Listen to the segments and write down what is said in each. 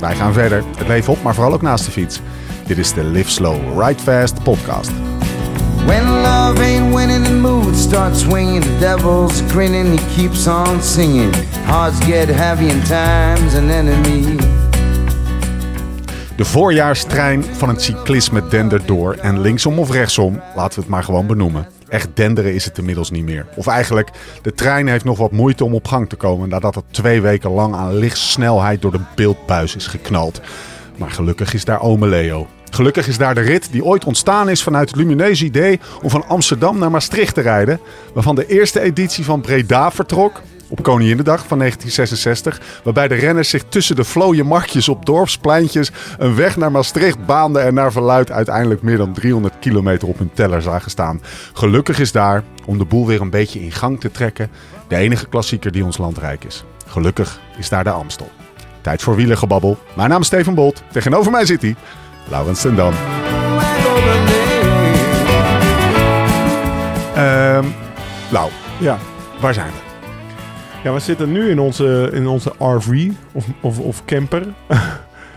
wij gaan verder. Het leven op, maar vooral ook naast de fiets. Dit is de Live Slow, Ride Fast podcast. When love ain't winning, the mood starts swinging. The devil's grinning, he keeps on singing. Hearts get heavy and time's an enemy. De voorjaarstrein van het cyclisme dendert door. En linksom of rechtsom, laten we het maar gewoon benoemen. Echt denderen is het inmiddels niet meer. Of eigenlijk, de trein heeft nog wat moeite om op gang te komen. Nadat het twee weken lang aan lichtsnelheid door de beeldbuis is geknald. Maar gelukkig is daar ome Leo. Gelukkig is daar de rit die ooit ontstaan is vanuit het lumineuze idee om van Amsterdam naar Maastricht te rijden. Waarvan de eerste editie van Breda vertrok op Koninginnedag van 1966. Waarbij de renners zich tussen de vlooie marktjes op dorpspleintjes een weg naar Maastricht baanden. En naar verluid uiteindelijk meer dan 300 kilometer op hun teller zagen staan. Gelukkig is daar, om de boel weer een beetje in gang te trekken, de enige klassieker die ons land rijk is. Gelukkig is daar de Amstel. Tijd voor wielergebabbel. Mijn naam is Steven Bolt. Tegenover mij zit hij, Laurens ten Dam. Ehm Lau, Ja. waar zijn we? Ja, we zitten nu in onze, in onze RV of, of, of camper.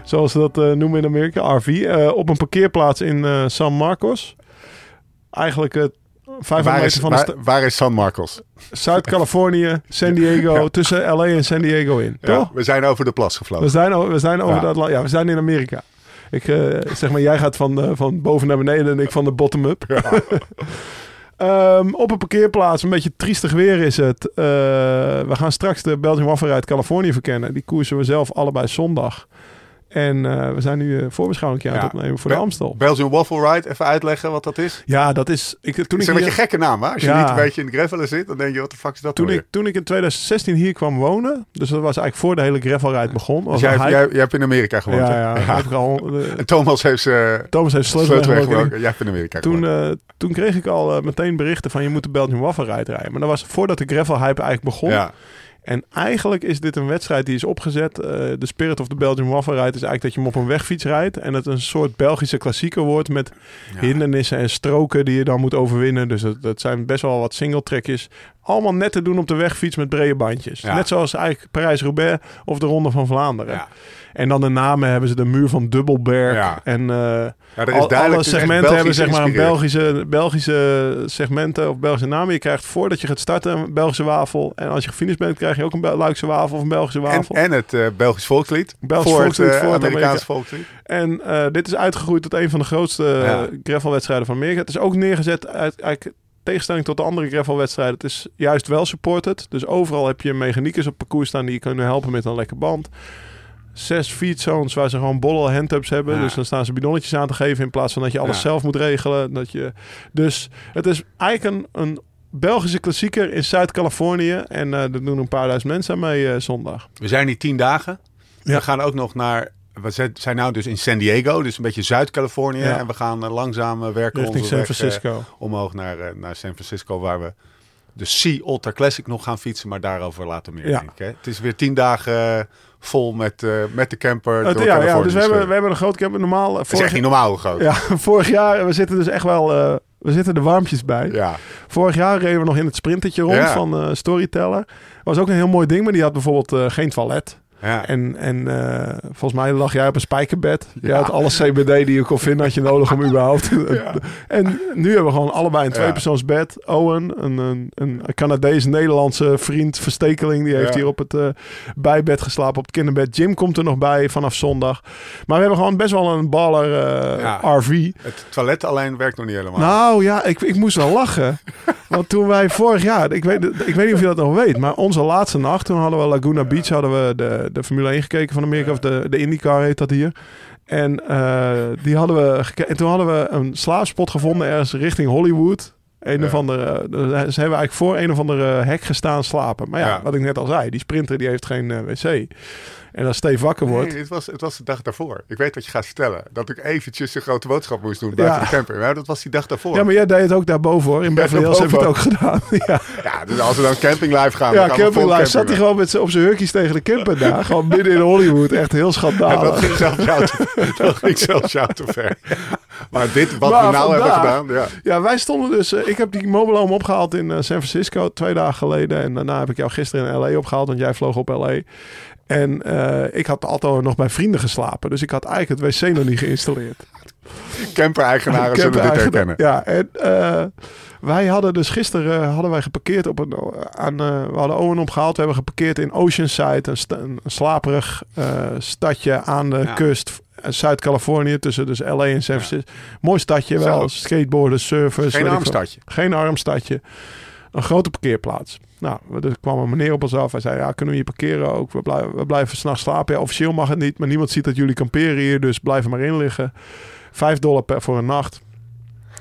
Zoals ze dat eh, noemen in Amerika, RV. eh, op een parkeerplaats in eh, San Marcos. Eigenlijk eh 500 Waar meter is, van de waar, waar is San Marcos? Zuid-Californië, San Diego, tussen LA en San Diego in. Ja, Toch? we zijn over de plas gevlogen. We zijn, we zijn over Ja. dat land. Ja, we zijn in Amerika. Ik zeg maar, jij gaat van, van boven naar beneden en ik van de bottom-up. Ehm, op een parkeerplaats, een beetje triestig weer is het. Eh, we gaan straks de Belgian Waffle uit Californië verkennen. Die koersen we zelf allebei zondag. En eh, we zijn nu een voorbeschouwing aan Ja. het opnemen voor de Amstel. Belgian Waffle Ride, even uitleggen wat dat is. Ja, dat is... Ik, toen Het ik is een beetje gekke naam, hè? Als je niet een beetje in de gravelen zit, dan denk je, wat de fuck is dat toen nou ik, toen ik in 2016 hier kwam wonen, dus dat was eigenlijk voor de hele gravelrijd begon. weer? was Dus jij, jij, jij hebt in Amerika gewoond, ja, ja, al, eh, En Thomas heeft zijn Thomas heeft sleutel sleutelweg. Jij hebt in Amerika Toen, gewoond. eh, toen kreeg ik al eh, meteen berichten van je moet de Belgian Waffle Ride rijden. Maar dat was voordat de gravel hype eigenlijk begon. ja. En eigenlijk is dit een wedstrijd die is opgezet. eh, de spirit of the Belgian Waffle Ride is eigenlijk dat je hem op een wegfiets rijdt. En het een soort Belgische klassieker wordt met Ja. hindernissen en stroken die je dan moet overwinnen. Dus dat, dat zijn best wel wat singletrekjes. Allemaal net te doen op de wegfiets met brede bandjes. Ja. Net zoals eigenlijk Parijs-Roubaix of de Ronde van Vlaanderen. Ja. En dan de namen hebben ze de muur van Dubbelberg. Ja. En eh, al- alle segmenten hebben zeg maar een. Belgische, Belgische segmenten of Belgische namen. Je krijgt voordat je gaat starten een Belgische wafel. En als je gefinished bent, krijg je ook een Bel- Luikse wafel of een Belgische En, wafel. en het eh, Belgisch volkslied. Belgisch voor volkslied het, eh, voor het Amerikaans Amerika- volkslied. En dit is uitgegroeid tot een van de grootste gravelwedstrijden van Amerika. Het is ook neergezet uit eigenlijk tegenstelling tot de andere gravelwedstrijden. Het is juist wel supported. Dus overal heb je mechaniekers op parcours staan die je kunnen helpen met een lekker band. Zes feed zones waar ze gewoon bolle handtubs hebben. Ja. Dus dan staan ze bidonnetjes aan te geven in plaats van dat je alles Ja. zelf moet regelen. Dat je... Dus het is eigenlijk een, een Belgische klassieker in Zuid-Californië. En eh er doen een paar duizend mensen aan mee eh, zondag. We zijn hier tien dagen. Ja. We gaan ook nog naar... We zijn- nou dus in San Diego, dus een beetje Zuid-Californië. Ja. En we gaan eh, langzaam eh, werken Richting onze San eh, Francisco. omhoog naar, naar San Francisco, waar we de Sea Ultra Classic nog gaan fietsen, maar daarover later meer, Ja. denk ik. Hè? Het is weer tien dagen vol met, met de camper door ja, dus we hebben, we hebben een groot camper. Normaal, Het is vorig, echt niet normaal groot. ja, vorig jaar, we zitten dus echt wel, we zitten er warmpjes bij. Ja. Vorig jaar reden we nog in het sprintertje rond Ja. van Storyteller. Was ook een heel mooi ding, maar die had bijvoorbeeld geen toilet. Ja. En, en eh, volgens mij lag jij op een spijkerbed. Je Ja. had alle CBD die je kon vinden, had je nodig om überhaupt. Ja. En nu hebben we gewoon allebei een tweepersoonsbed. Owen, een, een, een Canadees-Nederlandse vriend, verstekeling, die heeft hier op het eh, bijbed geslapen, op het kinderbed. Jim komt er nog bij vanaf zondag. Maar we hebben gewoon best wel een baller eh. RV. Het toilet alleen werkt nog niet helemaal. Nou ja, ik, ik moest wel lachen. Want toen wij vorig jaar, ik weet, ik weet niet of je dat nog weet, maar onze laatste nacht, toen hadden we Laguna Beach, hadden we de, de Formule 1 gekeken van Amerika, of de, de IndyCar heet dat hier. En eh, die hadden we en toen hadden we een slaapspot gevonden ergens richting Hollywood. Een Ja. of andere, eh, ze hebben eigenlijk voor een of andere hek gestaan slapen. Maar ja, Ja. wat ik net al zei, die sprinter die heeft geen eh, wc. En als Steve wakker wordt, Nee, het, was, het was de dag daarvoor. Ik weet wat je gaat vertellen. Dat ik eventjes een grote boodschap moest doen buiten Ja. de camper. Maar dat was die dag daarvoor. Ja, maar jij deed het ook daarboven hoor. In Beverly Hills heb je het ook gedaan. ja, Ja, dus als we dan camping live gaan... ja Camping Live zat hij gewoon met op zijn hurkjes tegen de camper daar. gewoon midden in Hollywood. Echt heel En dat schandalig. ging zelfs jou te, dat ging zelfs jou te ver. Maar dit, wat Maar we nou hebben gedaan... Ja. Ja, wij stonden dus... eh, ik heb die mobile home opgehaald in eh, San Francisco twee dagen geleden. En daarna heb ik jou gisteren in L.A. opgehaald, want jij vloog op L.A. En eh, ik had altijd nog bij vrienden geslapen. Dus ik had eigenlijk het wc nog niet geïnstalleerd. Camper-eigenaren zullen dit herkennen. Ja, en eh, wij hadden dus gisteren hadden wij geparkeerd op een... Aan, we hadden Owen opgehaald. We hebben geparkeerd in Oceanside. Een, sta- een slaperig eh, stadje aan de Ja. kust. Eh, Zuid-Californië, tussen dus LA en San Francisco. Mooi stadje wel. Zo. Skateboarders, surfers. Geen arm stadje. Geen arm stadje. Een grote parkeerplaats. Nou, er kwam een meneer op ons af. Hij zei, ja, kunnen we hier parkeren ook? We blijven, we blijven s'nachts slapen. Ja, officieel mag het niet, maar niemand ziet dat jullie kamperen hier. Dus blijf er maar in liggen. Vijf dollar per voor een nacht.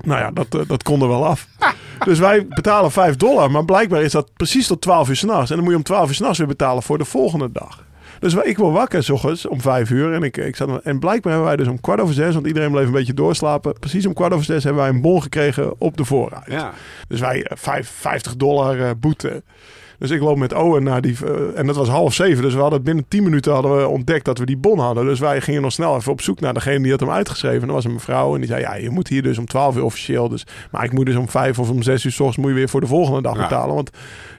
Nou ja, dat, eh, dat kon er wel af. Dus wij betalen 5 dollar. Maar blijkbaar is dat precies tot 12 uur s'nachts. En dan moet je om 12 uur s'nachts weer betalen voor de volgende dag. Dus ik word wakker s ochtends om 5 uur. En, ik, ik zat, en blijkbaar hebben wij dus om kwart over zes, want iedereen bleef een beetje doorslapen. Precies om kwart over zes hebben wij een bon gekregen op de voorraad. Ja. Dus wij eh, vijf- 50 dollar eh, boete. Dus ik loop met Owen naar die... eh, en dat was half zeven. Dus we hadden binnen 10 minuten hadden we ontdekt dat we die bon hadden. Dus wij gingen nog snel even op zoek naar degene die had hem uitgeschreven. En dat was een mevrouw. En die zei, ja, je moet hier dus om 12 uur officieel. Dus, maar ik moet dus om 5 of om 6 uur s ochtends moet je weer voor de volgende dag Ja. betalen. Want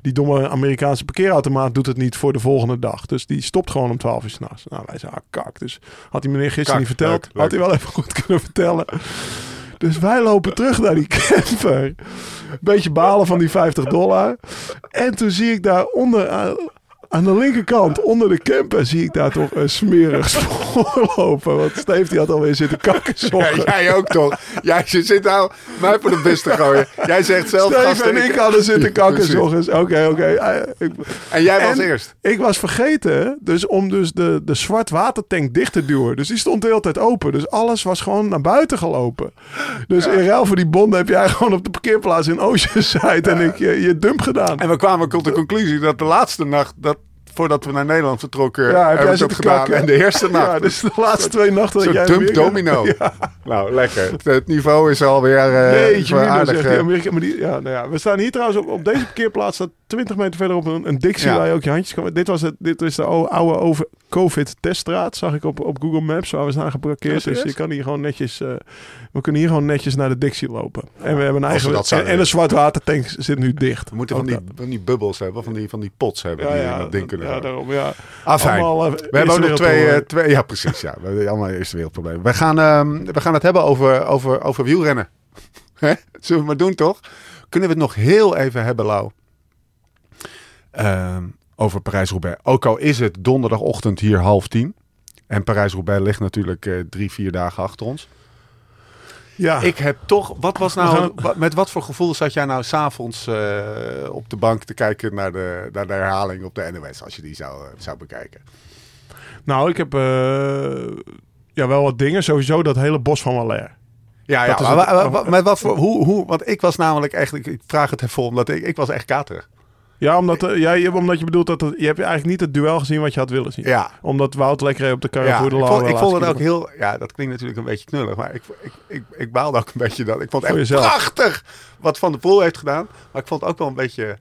die domme Amerikaanse parkeerautomaat doet het niet voor de volgende dag. Dus die stopt gewoon om 12 uur s'nachts. Nou, wij zeiden, ah, kak. Dus had die meneer gisteren Kak, niet verteld. leuk, leuk. Had hij wel even goed kunnen vertellen. Dus wij lopen terug naar die camper. Beetje balen van die 50 dollar. En toen zie ik daar onder aan, de linkerkant, onder de camper, zie ik daar toch een smerig spoor lopen. Want Steve die had alweer zitten kakken. Ja, jij ook toch? Jij zit nou mij voor de beste gooien. Jij zegt zelf... Steve gasten, en ik hadden zitten kakken. Oké, oké. Eh, En jij was En- eerst. Ik was vergeten dus om dus de, de zwart watertank dicht te duwen. Dus die stond de hele tijd open. Dus alles was gewoon naar buiten gelopen. Dus in ruil voor die bonden heb jij gewoon op de parkeerplaats in Oceanside en ik je, je dump gedaan. En we kwamen tot de conclusie dat de laatste nacht... Dat, voordat we naar Nederland vertrokken, Ja, heb hebben jij het gedaan. kakken? En de eerste nacht. Ja, dus de laatste twee nachten Zo'n dump domino. Nou, lekker. Het, niveau is alweer uh, aardig. zegt eh, Amerika, maar die, ja, nou ja, we staan hier trouwens op, op deze parkeerplaats, 20 meter verderop een, een Ja. waar je ook je handjes kan... Dit, was het, dit is de oude over COVID-teststraat, zag ik op, op Google Maps, waar we staan geparkeerd. Dus je kan hier gewoon netjes... eh, we kunnen hier gewoon netjes naar de Dixie lopen. En we hebben een eigen... En, een zwart watertank zit nu dicht. we moeten van die, dat. van die bubbels hebben, van die, van die pots hebben Ja, die ja, dat ding kunnen ja, daarom, ja. Ah, fijn. Allemaal, eh, We hebben ook nog twee, eh, twee... Ja, precies. Ja. We hebben allemaal eerste wereldproblemen. We gaan, ehm, we gaan het hebben over, over, over wielrennen. Zullen we het maar doen, toch? Kunnen we het nog heel even hebben, Lau? Ehm, over Parijs-Roubaix. Ook al is het donderdagochtend hier half tien. En Parijs-Roubaix ligt natuurlijk eh, drie, vier dagen achter ons. Ja, Ik heb toch... Wat was nou... gaan- met wat voor gevoel zat jij nou s'avonds eh op de bank te kijken naar de, naar de herhaling op de NOS? Als je die zou, eh, zou bekijken. nou, ik heb ja, wel wat dingen. Sowieso dat hele bos van Waller. Ja, ja maar, wat voor, hoe, hoe, want ik was namelijk eigenlijk, ik vraag het even omdat ik, ik was echt katerig. Ja, omdat, eh, jij, omdat je bedoelt dat het, je hebt eigenlijk niet het duel gezien wat je had willen zien. Ja, Omdat Wout lekker op de ja Carrefour ik de vond, ik vond het ook heel, ja, dat klinkt natuurlijk een beetje knullig, maar ik, ik, ik, ik baalde ook een beetje dat. Ik vond het echt jezelf. prachtig wat Van der Poel heeft gedaan, maar ik vond het ook wel een beetje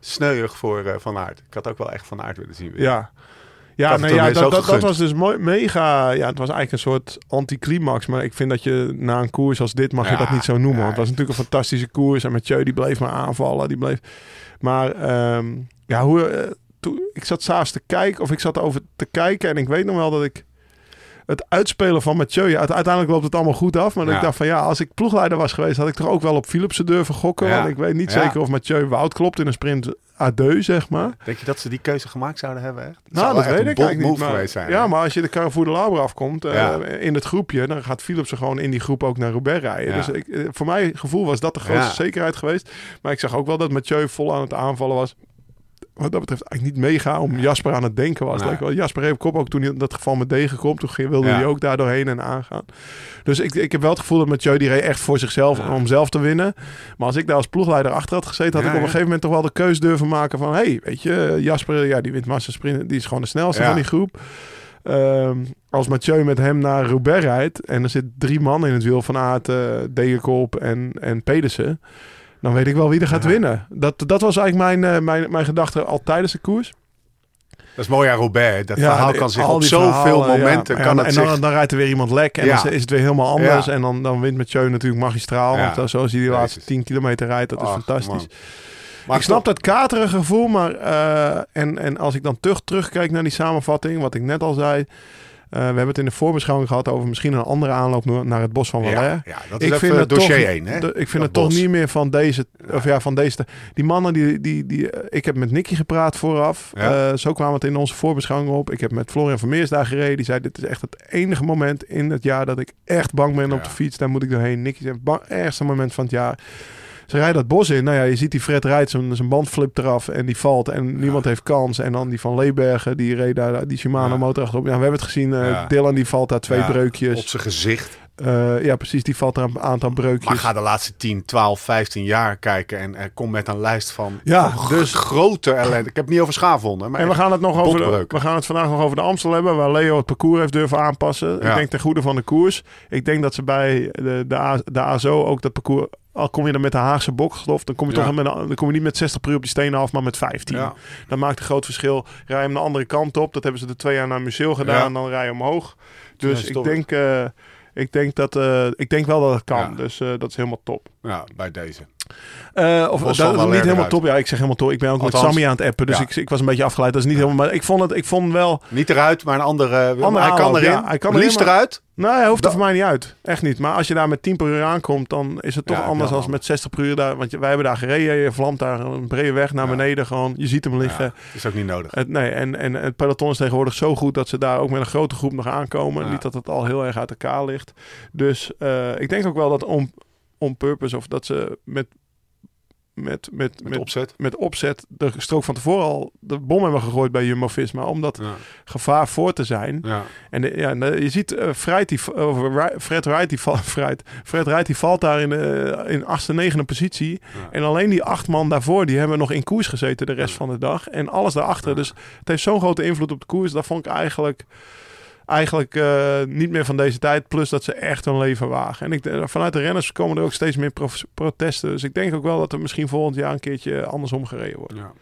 sneuig voor eh, Van Aert. Ik had ook wel echt Van Aert willen zien. weer. Ja. Ja, nee, ja dat, dat, was dus mooi, mega... Ja, het was eigenlijk een soort anticlimax. Maar ik vind dat je na een koers als dit mag je dat niet zo noemen. ja. Want het was natuurlijk een fantastische koers. En Mathieu die bleef maar aanvallen. Die bleef... Maar ehm, ja, hoe... eh, toen, ik zat s'avonds te kijken, of ik zat over te kijken. En ik weet nog wel dat ik het uitspelen van Mathieu... Uiteindelijk loopt het allemaal goed af. Maar Ja. ik dacht van ja, als ik ploegleider was geweest... had ik toch ook wel op Philipsen durven gokken. Ja. Want ik weet niet Ja. zeker of Mathieu Wout klopt in een sprint adieu, zeg maar. Denk je dat ze die keuze gemaakt zouden hebben? Echt? Nou, zou dat echt weet ik eigenlijk niet. move Maar, geweest zijn. ja, hè? maar als je de Carrefour de Lauber afkomt eh, in het groepje, dan gaat Philips er gewoon in die groep ook naar Roubaix rijden. Ja. Dus ik, eh, voor mijn gevoel was dat de grootste Ja. zekerheid geweest. Maar ik zag ook wel dat Mathieu vol aan het aanvallen was. Wat dat betreft eigenlijk niet mega om Jasper aan het denken was. Nee. Lijkt wel. Jasper heeft kop ook toen hij in dat geval met degen komt. Toen wilde Ja. hij ook daar doorheen en aangaan. Dus ik, ik heb wel het gevoel dat Mathieu die reed echt voor zichzelf Ja. om zelf te winnen. Maar als ik daar als ploegleider achter had gezeten, had Ja, ik op een gegeven moment toch wel de keus durven maken van, hey, weet je, Jasper, ja, die wint massa sprint, die is gewoon de snelste van die groep. Ehm, als Mathieu met hem naar Roubaix rijdt en er zit drie man in het wiel van Aert, eh Degenkolb en, en Pedersen, dan weet ik wel wie er gaat Ja. winnen. Dat, dat was eigenlijk mijn, eh, mijn, mijn gedachte al tijdens de koers. Dat is mooi aan Roubaix. Dat Ja, verhaal kan zich op zoveel momenten... ja. kan het en dan, zich... dan rijdt er weer iemand lek en Ja. dan is het weer helemaal anders. En dan, dan wint Mathieu natuurlijk magistraal. Want eh, zoals hij die laatste Jezus. 10 kilometer rijdt, dat is Ach, fantastisch. man. Maar ik snap dat katerige gevoel, maar eh, en, en als ik dan terug, terugkijk naar die samenvatting, wat ik net al zei. Eh, we hebben het in de voorbeschouwing gehad over misschien een andere aanloop naar- het bos van Valais. Ja, dat is ik even vind het dossier toch, 1, hè? ik vind het toch niet meer van deze, of ja, van deze. Die mannen die, die, die, eh, ik heb met Nicky gepraat vooraf. Eh, zo kwam het in onze voorbeschouwing op. Ik heb met Florian Vermeers daar gereden. Die zei: dit is echt het enige moment in het jaar dat ik echt bang ben op de fiets. Daar moet ik doorheen. Nicky zei: bang, ergste moment van het jaar. Ze rijden dat bos in. Nou ja, je ziet die Fred rijdt, zijn, band flipt eraf en die valt. En niemand heeft kans. En dan die van Leebergen, die reed daar die Shimano motor achterop. Ja, we hebben het gezien. eh. Dylan die valt daar twee breukjes. Op zijn gezicht. Eh, ja, precies. Die valt er een aantal breukjes. Maar ga de laatste 10, 12, 15 jaar kijken en kom met een lijst van Ja, van dus- grote ellende. Ik heb het niet over schaafwonden, maar En we gaan, het nog over de, we gaan het vandaag nog over de Amstel hebben, waar Leo het parcours heeft durven aanpassen. Ja. Ik denk ten goede van de koers. Ik denk dat ze bij de, de, A- de ASO ook dat parcours... Al kom je dan met de Haagse bokstof, dan kom je, Ja. toch met, dan kom je niet met 60 per uur op die stenen af, maar met 15. Ja. Dat maakt een groot verschil. Rij hem de andere kant op. Dat hebben ze de twee jaar naar Museeuw gedaan. Ja. Dan rij je omhoog. Dus ik, denk, eh, ik, denk dat, eh, ik denk wel dat het kan. Ja. Dus eh, dat is helemaal top. ja, bij deze. Eh, of dat is niet helemaal top. Ja, ik zeg helemaal top. Ik ben ook met Sammy aan het appen. Dus ja. ik, ik was een beetje afgeleid. Dat is niet helemaal... Maar ik vond, het, ik vond wel... Niet eruit, maar een andere. Andere hij kan erin. ja, hij kan liefst eruit. Nee, hij hoeft er voor mij niet uit. Echt niet. Maar als je daar met 10 per uur aankomt, dan is het toch Ja, anders dan met 60 per uur. Daar, want wij hebben daar gereden. Je vlamt daar een brede weg naar Ja. beneden gewoon. Je ziet hem liggen. Ja, is ook niet nodig. Het, nee, en, en het peloton is tegenwoordig zo goed dat ze daar ook met een grote groep nog aankomen. Niet dat het al heel erg uit elkaar ligt. Dus eh, ik denk ook wel dat on, on purpose of dat ze met, met, met, Met met, opzet. met opzet de strook van tevoren al de bom hebben gegooid bij Jumbo-Visma. Om dat Ja. gevaar voor te zijn. Ja. En de- ja, eh, je ziet eh, Fred, die, Fred Wright, die, val- Fred, Fred Wright, die valt daar in, de in achtste, negende positie. Ja. En alleen die acht man daarvoor, die hebben nog in koers gezeten de rest van de dag. En alles daarachter. Dus het heeft zo'n grote invloed op de koers. Dat vond ik eigenlijk, eigenlijk eh, niet meer van deze tijd. Plus dat ze echt hun leven wagen. En ik, eh, vanuit de renners komen er ook steeds meer protesten. Dus ik denk ook wel dat er misschien volgend jaar een keertje andersom gereden wordt. Ja.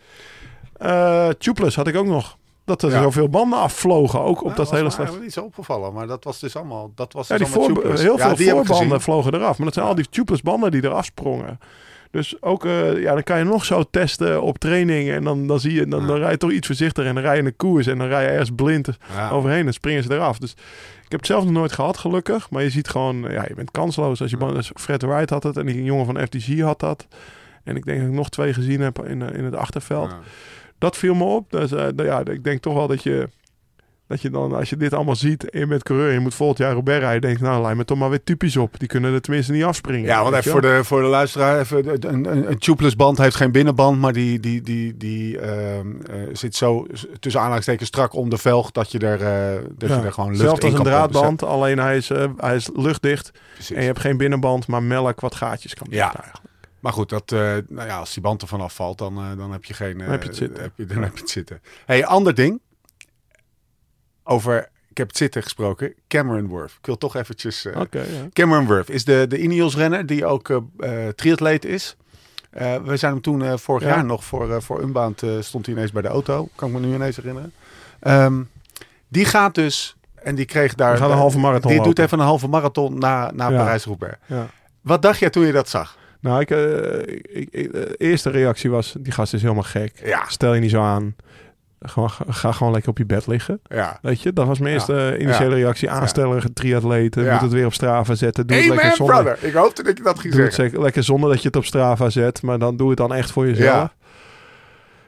Eh Tubeless had ik ook nog. Dat er Ja. zoveel banden afvlogen. Ook op Nou, dat hele slecht. helemaal niet zo opgevallen, maar dat was dus allemaal. Dat was Ja, dus die allemaal heel Ja, veel voorbanden vlogen eraf. Maar dat zijn Ja. al die tubeless banden die eraf sprongen. Dus ook, eh, ja, dan kan je nog zo testen op training. En dan, dan zie je, dan, dan rij je toch iets voorzichtiger. En dan rij je in een koers. En dan rij je ergens blind Ja. overheen. En springen ze eraf. Dus ik heb het zelf nog nooit gehad, gelukkig. Maar je ziet gewoon, ja, je bent kansloos. Als je, Ja. Fred Wright had het. En die jongen van FTG had dat. En ik denk dat ik nog twee gezien heb in, eh, in het achterveld. Ja. Dat viel me op. Dus eh, nou ja, ik denk toch wel dat je, dat je dan, als je dit allemaal ziet en je bent coureur je moet volgend jaar Robert rijden, denk nou, lijkt me toch maar weer typisch op. Die kunnen er tenminste niet afspringen. Ja, want even voor de, voor de luisteraar, even, de- een, een, een tubeless band heeft geen binnenband, maar die, die, die, die ehm, eh, zit zo tussen aanhalingstekens strak om de velg dat je er, eh, dat Ja. je er gewoon lucht Zelfs in als een draadband, alleen hij is, eh, hij is luchtdicht Precies. en je hebt geen binnenband, maar melk wat gaatjes kan Ja. eigenlijk. Maar goed, dat, eh, nou ja, als die band ervan afvalt, dan, eh, dan heb je geen. eh, Dan heb je het zitten. Heb je, dan heb je het zitten. Hey, ander ding. Over, ik heb het zitten gesproken. Cameron Worth. Ik wil toch eventjes. ja. Cameron Worth is de, de Ineos-renner die ook eh, triatleet is. Eh, we zijn hem toen vorig Ja. jaar nog voor, voor Unbound stond hij ineens bij de auto. Kan ik me nu ineens herinneren. Ehm, die gaat dus, en die kreeg daar... Een halve marathon Die doet even een halve marathon na, na Ja. Parijs-Roubaix. ja. Wat dacht jij toen je dat zag? Nou, ik, ik, ik- de eerste reactie was, die gast is helemaal gek. Ja. Stel je niet zo aan. Gewoon, ga, gewoon lekker op je bed liggen. Ja. Weet je, dat was mijn eerste eh, initiële reactie. Aanstellerige triatleten. Moet het weer op Strava zetten. Doe het lekker zonder. brother. Ik hoopte dat je dat ging Doe zeggen. lekker zonder dat je het op Strava zet. Maar dan doe het dan echt voor jezelf. Ja.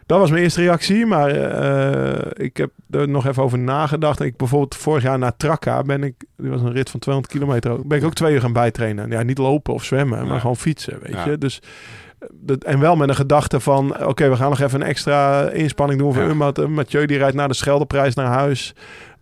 Dat was mijn eerste reactie. Maar eh, ik heb er nog even over nagedacht. Ik bijvoorbeeld vorig jaar naar Trakka ben ik... Die was een rit van 200 kilometer. Ben ik ook twee uur gaan bijtrainen. Ja, niet lopen of zwemmen, Ja. maar gewoon fietsen. Weet Ja. je. Dus en wel met een gedachte van... Oké, we gaan nog even een extra inspanning doen voor Ja. Uh, Mathieu die rijdt naar de Scheldeprijs naar huis.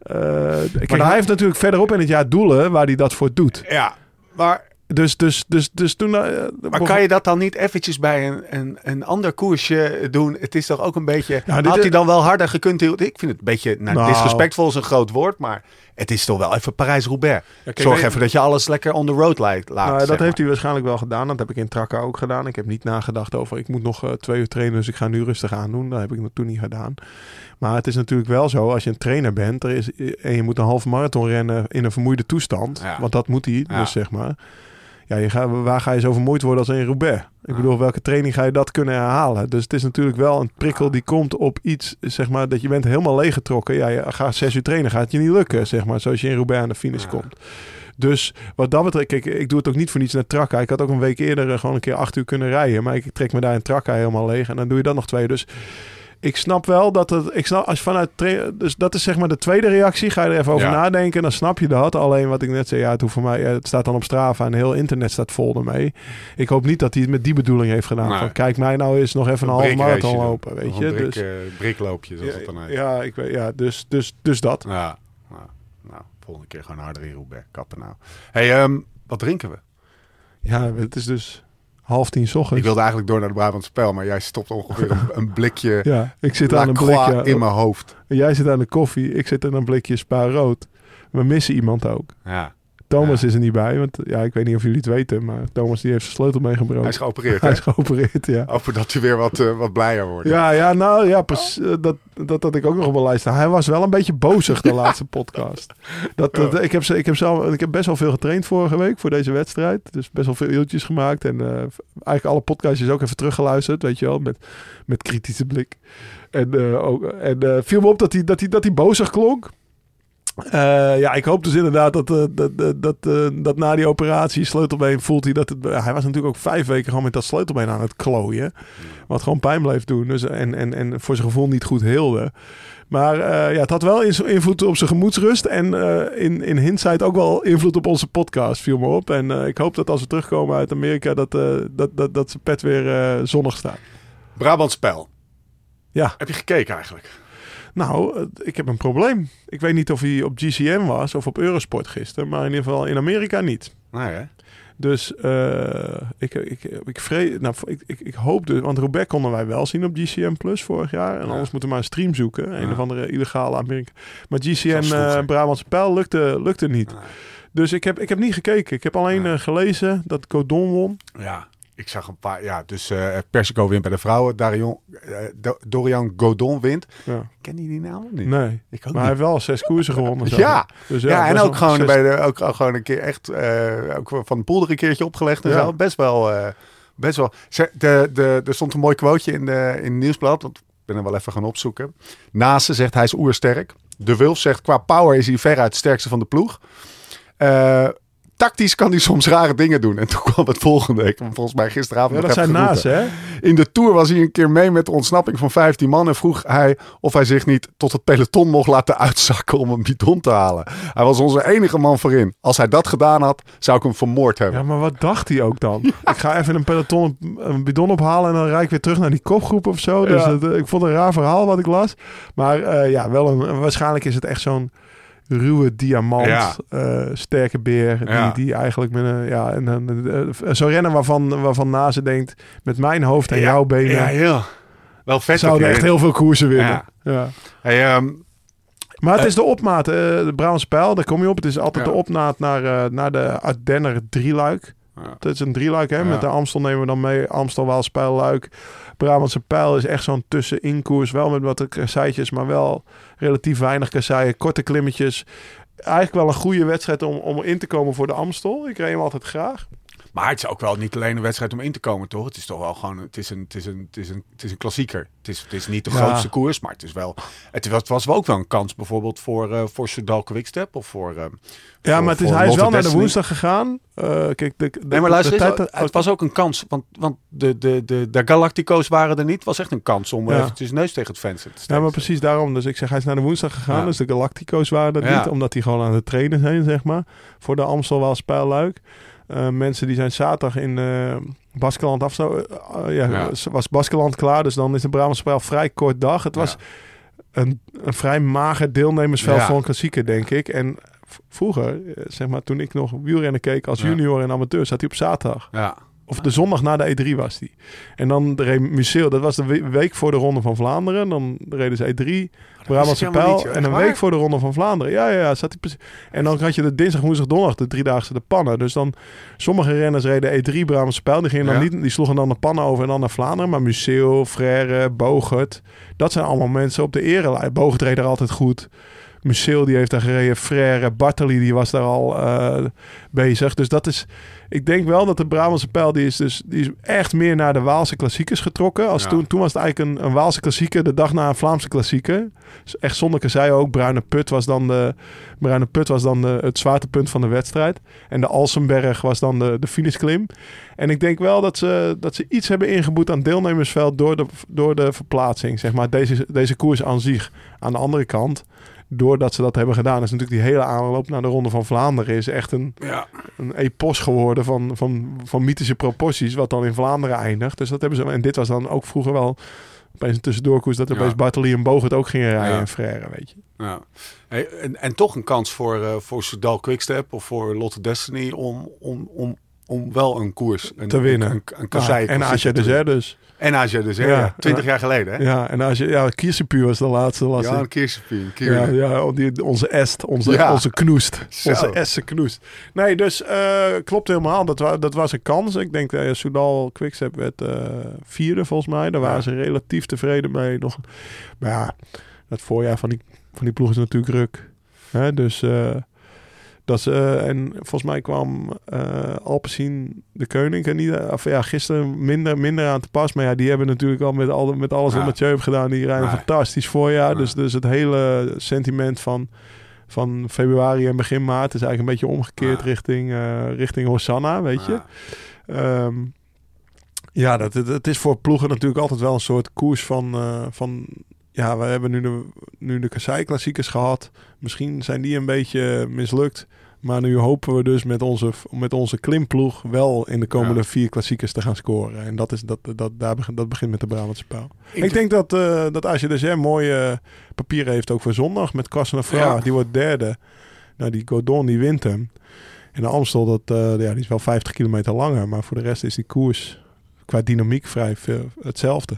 Kijk, dan- hij heeft natuurlijk verderop in het jaar doelen waar hij dat voor doet. Ja, maar, Dus, dus, dus, dus toen... eh, maar kan je dat dan niet eventjes bij een, een, een ander koersje doen? Het is toch ook een beetje... Had hij dan wel harder gekund? Ik vind het een beetje... Nou, Nou. disrespectvol is een groot woord, maar het is toch wel even Parijs-Roubaix. Zorg even dat je alles lekker on the road laat. laat Nou, dat heeft hij waarschijnlijk wel gedaan. Dat heb ik in Trakker ook gedaan. Ik heb niet nagedacht over... Ik moet nog eh, twee uur trainen, dus ik ga nu rustig aan doen. Dat heb ik toen niet gedaan. Maar het is natuurlijk wel zo, als je een trainer bent... Er is, en je moet een halve marathon rennen in een vermoeide toestand... Ja. want dat moet hij, dus zeg maar... Ja, je gaat, waar ga je zo vermoeid worden als in Roubaix? Ik bedoel, welke training ga je dat kunnen herhalen? Dus het is natuurlijk wel een prikkel die komt op iets, zeg maar, dat je bent helemaal leeggetrokken. Ja, je gaat zes uur trainen, gaat het je niet lukken, zeg maar, zoals je in Roubaix aan de finish komt. Dus wat dat betreft, kijk, ik doe het ook niet voor niets naar Trakka. Ik had ook een week eerder gewoon een keer acht uur kunnen rijden. Maar ik trek me daar in Trakka helemaal leeg. En dan doe je dat nog twee. Dus ik snap wel dat het. Ik snap als vanuit. Dus dat is zeg maar de tweede reactie. Ga je er even over Ja. nadenken. Dan snap je dat. Alleen wat ik net zei. Ja, het, hoeft voor mij, het staat dan op Strava. En heel internet staat vol ermee. Ik hoop niet dat hij het met die bedoeling heeft gedaan. Nee. Van, kijk mij nou eens nog even een halve marathon lopen. Weet je. Een brik, Dus, eh, brikloopje, zoals het dan ja, heet. ja, ik weet, ja dus, dus, dus dat. Ja, nou, nou, volgende keer gewoon harder in Roubaix. Kappen nou. hey, ehm, wat drinken we? Ja, het is dus half tien 's ochtends. Ik wilde eigenlijk door naar de Brabantse Spel, maar jij stopt ongeveer een, een blikje Ja, ik zit aan een blikje. in mijn hoofd. Jij zit aan de koffie, ik zit aan een blikje spa rood. We missen iemand ook. Ja, Thomas is er niet bij, want ja, ik weet niet of jullie het weten, maar Thomas die heeft zijn sleutel meegebroken. hij is geopereerd, Hij is geopereerd, ja. Over dat hij weer wat, eh, wat blijer wordt. Ja, ja, nou ja, precies, eh, dat, dat had ik ook nog op mijn lijst. staan. Hij was wel een beetje bozig de laatste podcast. Dat, dat, ik, heb, ik, heb zelf, ik heb best wel veel getraind vorige week voor deze wedstrijd. Dus best wel veel uurtjes gemaakt. En eh, eigenlijk alle podcastjes ook even teruggeluisterd, weet je wel, met, met kritische blik. En, ook, en viel me op dat hij, dat hij, dat hij bozig klonk. Eh, ja, ik hoop dus inderdaad dat, eh, dat, dat, dat, eh, dat na die operatie sleutelbeen voelt hij dat het... hij was natuurlijk ook vijf weken gewoon met dat sleutelbeen aan het klooien. Wat gewoon pijn bleef doen. Dus, en, en, en voor zijn gevoel niet goed heelde. Maar ja, het had wel invloed op zijn gemoedsrust. En in, in hindsight ook wel invloed op onze podcast, viel me op. En ik hoop dat als we terugkomen uit Amerika, dat, dat, dat, dat zijn pet weer zonnig staat. Brabant Spel. Ja. Heb je gekeken eigenlijk? Nou, ik heb een probleem. Ik weet niet of hij op GCM was of op Eurosport gisteren. Maar in ieder geval in Amerika niet. Hè? Dus eh, ik, ik, ik, vrees, nou, ik, ik, ik hoop dus, want Roubaix konden wij wel zien op GCM Plus vorig jaar. En Ja. anders moeten we maar een stream zoeken. Een Ja. of andere illegale Amerika. Maar GCM vroeger. eh Brabantse Pijl lukte, lukte niet. Dus ik heb, ik heb niet gekeken. Ik heb alleen eh, gelezen dat Godon won. Ja, ik zag een paar. Ja, dus eh Persico wint bij de vrouwen. Darion, eh, Do- Dorian Godon wint. Ja. Ken je die naam niet? Nee, Ik ook maar hij heeft wel zes koersen gewonnen. zo. Ja. dus Ja, en best ook gewoon, zes- bij de, ook, ook gewoon een keer echt eh, ook van de polder een keertje opgelegd en Ja. zo. Best wel, best wel. Ze- De, de, er stond een mooi quoteje in, de, in het nieuwsblad. Want ik ben er wel even gaan opzoeken. Nase zegt hij is oersterk. De Wulf zegt qua power is hij veruit het sterkste van de ploeg. Tactisch kan hij soms rare dingen doen. En toen kwam het volgende. Ik heb volgens mij gisteravond Ja, dat zijn naast, hè? In de Tour was hij een keer mee met de ontsnapping van 15 man. En vroeg hij of hij zich niet tot het peloton mocht laten uitzakken om een bidon te halen. Hij was onze enige man voorin. Als hij dat gedaan had, zou ik hem vermoord hebben. Ja, maar wat dacht hij ook dan? Ik ga even een peloton, een bidon ophalen en dan rijd ik weer terug naar die kopgroep of zo. Dus Ja. dat, eh, ik vond het een raar verhaal wat ik las. Maar eh, ja, wel een, waarschijnlijk is het echt zo'n ruwe diamant, Ja. eh, sterke beer, die, Ja. die eigenlijk met een, ja, en, een eh, zo'n renner waarvan, waarvan Naze denkt, met mijn hoofd en Ja, jouw benen Ja, heel. Wel vet. zouden echt heel veel koersen winnen. Ja. Hey, ehm, Maar het Eh, is de opmaat, eh, de Brabantse pijl, daar kom je op. Het is altijd de opmaat naar, naar de Ardenner drieluik. Het is een drieluik, hè. Met de Amstel nemen we dan mee. Amstel, Waals, Pijl, Luik. Brabantse Pijl is echt zo'n tusseninkoers. Wel met wat kasseitjes, maar wel relatief weinig kasseien. Korte klimmetjes. Eigenlijk wel een goede wedstrijd om, om in te komen voor de Amstel. Ik reed hem altijd graag. Maar het is ook wel niet alleen een wedstrijd om in te komen, toch? Het is toch wel gewoon, het is een, het is een, het is een, het is een klassieker. Het is, het is niet de Ja. grootste koers, maar het is wel, het was, het was wel ook wel een kans bijvoorbeeld voor, eh voor Soudal Quickstep of voor... eh, Ja, voor- maar het is, hij is wel naar de woensdag gegaan. Eh, kijk, de, de, Nee, maar luister de eens, tijd- het was ook een kans. Want, want de, de, de, de Galactico's waren er niet. Het was echt een kans om Ja. eventjes neus tegen het venster te Ja, steken. maar precies daarom. Dus ik zeg, hij is naar de woensdag gegaan. Ja. Dus de Galactico's waren er Ja. niet. Omdat die gewoon aan het trainen zijn, zeg maar. Voor de Amstel wel Luik. Eh, mensen die zijn zaterdag in eh Baskeland afsto. eh, ja, Ja. was Baskeland klaar. Dus dan is de Brabantse vrij kort dag. Het was een, een vrij mager deelnemersveld voor een klassieker, denk ik. En vroeger, zeg maar, toen ik nog wielrennen keek als junior en amateur, zat hij op zaterdag. Ja. Of de zondag na de E3 was die. En dan reed Museeuw, dat was de we- week voor de Ronde van Vlaanderen. Dan reden ze E3, Brabantse Pijl. En een week voor de Ronde van Vlaanderen. Ja, ja, ja. Zat precies. En dan had je de dinsdag, woensdag, donderdag, de driedaagse de pannen. Dus dan, sommige renners reden E3, Brabantse Pijl. Die, gingen dan Ja. niet, die sloegen dan de pannen over en dan naar Vlaanderen. Maar Museeuw, Frère, Bogert. Dat zijn allemaal mensen op de erelijn. Bogert reed er altijd goed. Museeuw die heeft daar gereden. Frère, Bartoli die was daar al eh, bezig. Dus dat is... Ik denk wel dat de Brabantse pijl die is dus die is echt meer naar de Waalse klassiekers getrokken. Als Ja. toen, toen was het eigenlijk een, een Waalse klassieker de dag na een Vlaamse klassieker. Dus echt Zonneke zei ook, Bruine Put was dan, de, Bruine Put was dan de, het zwaartepunt van de wedstrijd. En de Alsenberg was dan de, de finishklim. En ik denk wel dat ze, dat ze iets hebben ingeboet aan deelnemersveld door de, door de verplaatsing. Zeg maar deze, deze koers aan zich. Aan de andere kant, doordat ze dat hebben gedaan, is natuurlijk die hele aanloop naar de Ronde van Vlaanderen is echt een, Ja. een epos geworden van, van, van mythische proporties, wat dan in Vlaanderen eindigt. Dus dat hebben ze. En dit was dan ook vroeger wel opeens een tussendoorkoers dat Ja. opeens Bartoli en Bogert ook gingen rijden Ja. in Frère, weet je. Ja. Hey, en, en toch een kans voor, eh voor Soudal Quickstep of voor Lotte Destiny om, om, om, om wel een koers een, Te winnen. Een, een, een Ja, en Asja Zer dus. En Asja de Zer, Ja. ja. 20 jaar geleden hè? Ja, en als je, ja, Kiersepuur was de laatste. Was Ja, een Ja, ja, die, onze est, onze, Ja. onze knoest. Zo. Onze Essen knoest. Nee, dus eh, klopt helemaal. Dat, wa dat was een kans. Ik denk dat uh, Soudal Quickstep werd eh, vierde volgens mij. Daar waren Ja. ze relatief tevreden mee. Nog, maar ja, dat voorjaar van die, van die ploeg is natuurlijk ruk. Hè, dus eh, dat ze, eh, en volgens mij kwam eh Alpecin de Koning en niet, of ja, gisteren minder, minder aan te pas. Maar ja, die hebben natuurlijk al met, al, met alles wat Mathieu heeft gedaan. Die rijden fantastisch voorjaar. Dus, dus het hele sentiment van, van februari en begin maart is eigenlijk een beetje omgekeerd richting, eh, richting Hosanna, weet je. Ja. Ehm, ja, dat, het, het is voor ploegen natuurlijk altijd wel een soort koers van... eh, van ja, we hebben nu de, nu de Kassei-klassiekers gehad. Misschien zijn die een beetje mislukt. Maar nu hopen we dus met onze, met onze klimploeg wel in de komende Ja. vier klassiekers te gaan scoren. En dat, is, dat, dat, daar begint, dat begint met de Brabantse Pijl. Ik, Ik- denk dat, eh dat Zem mooie papieren heeft ook voor zondag met Carsten Fra. Ja. Die wordt derde. Nou, die Godon die wint hem. En de Amstel, dat, eh, ja, die is wel 50 kilometer langer. Maar voor de rest is die koers qua dynamiek vrij veel hetzelfde.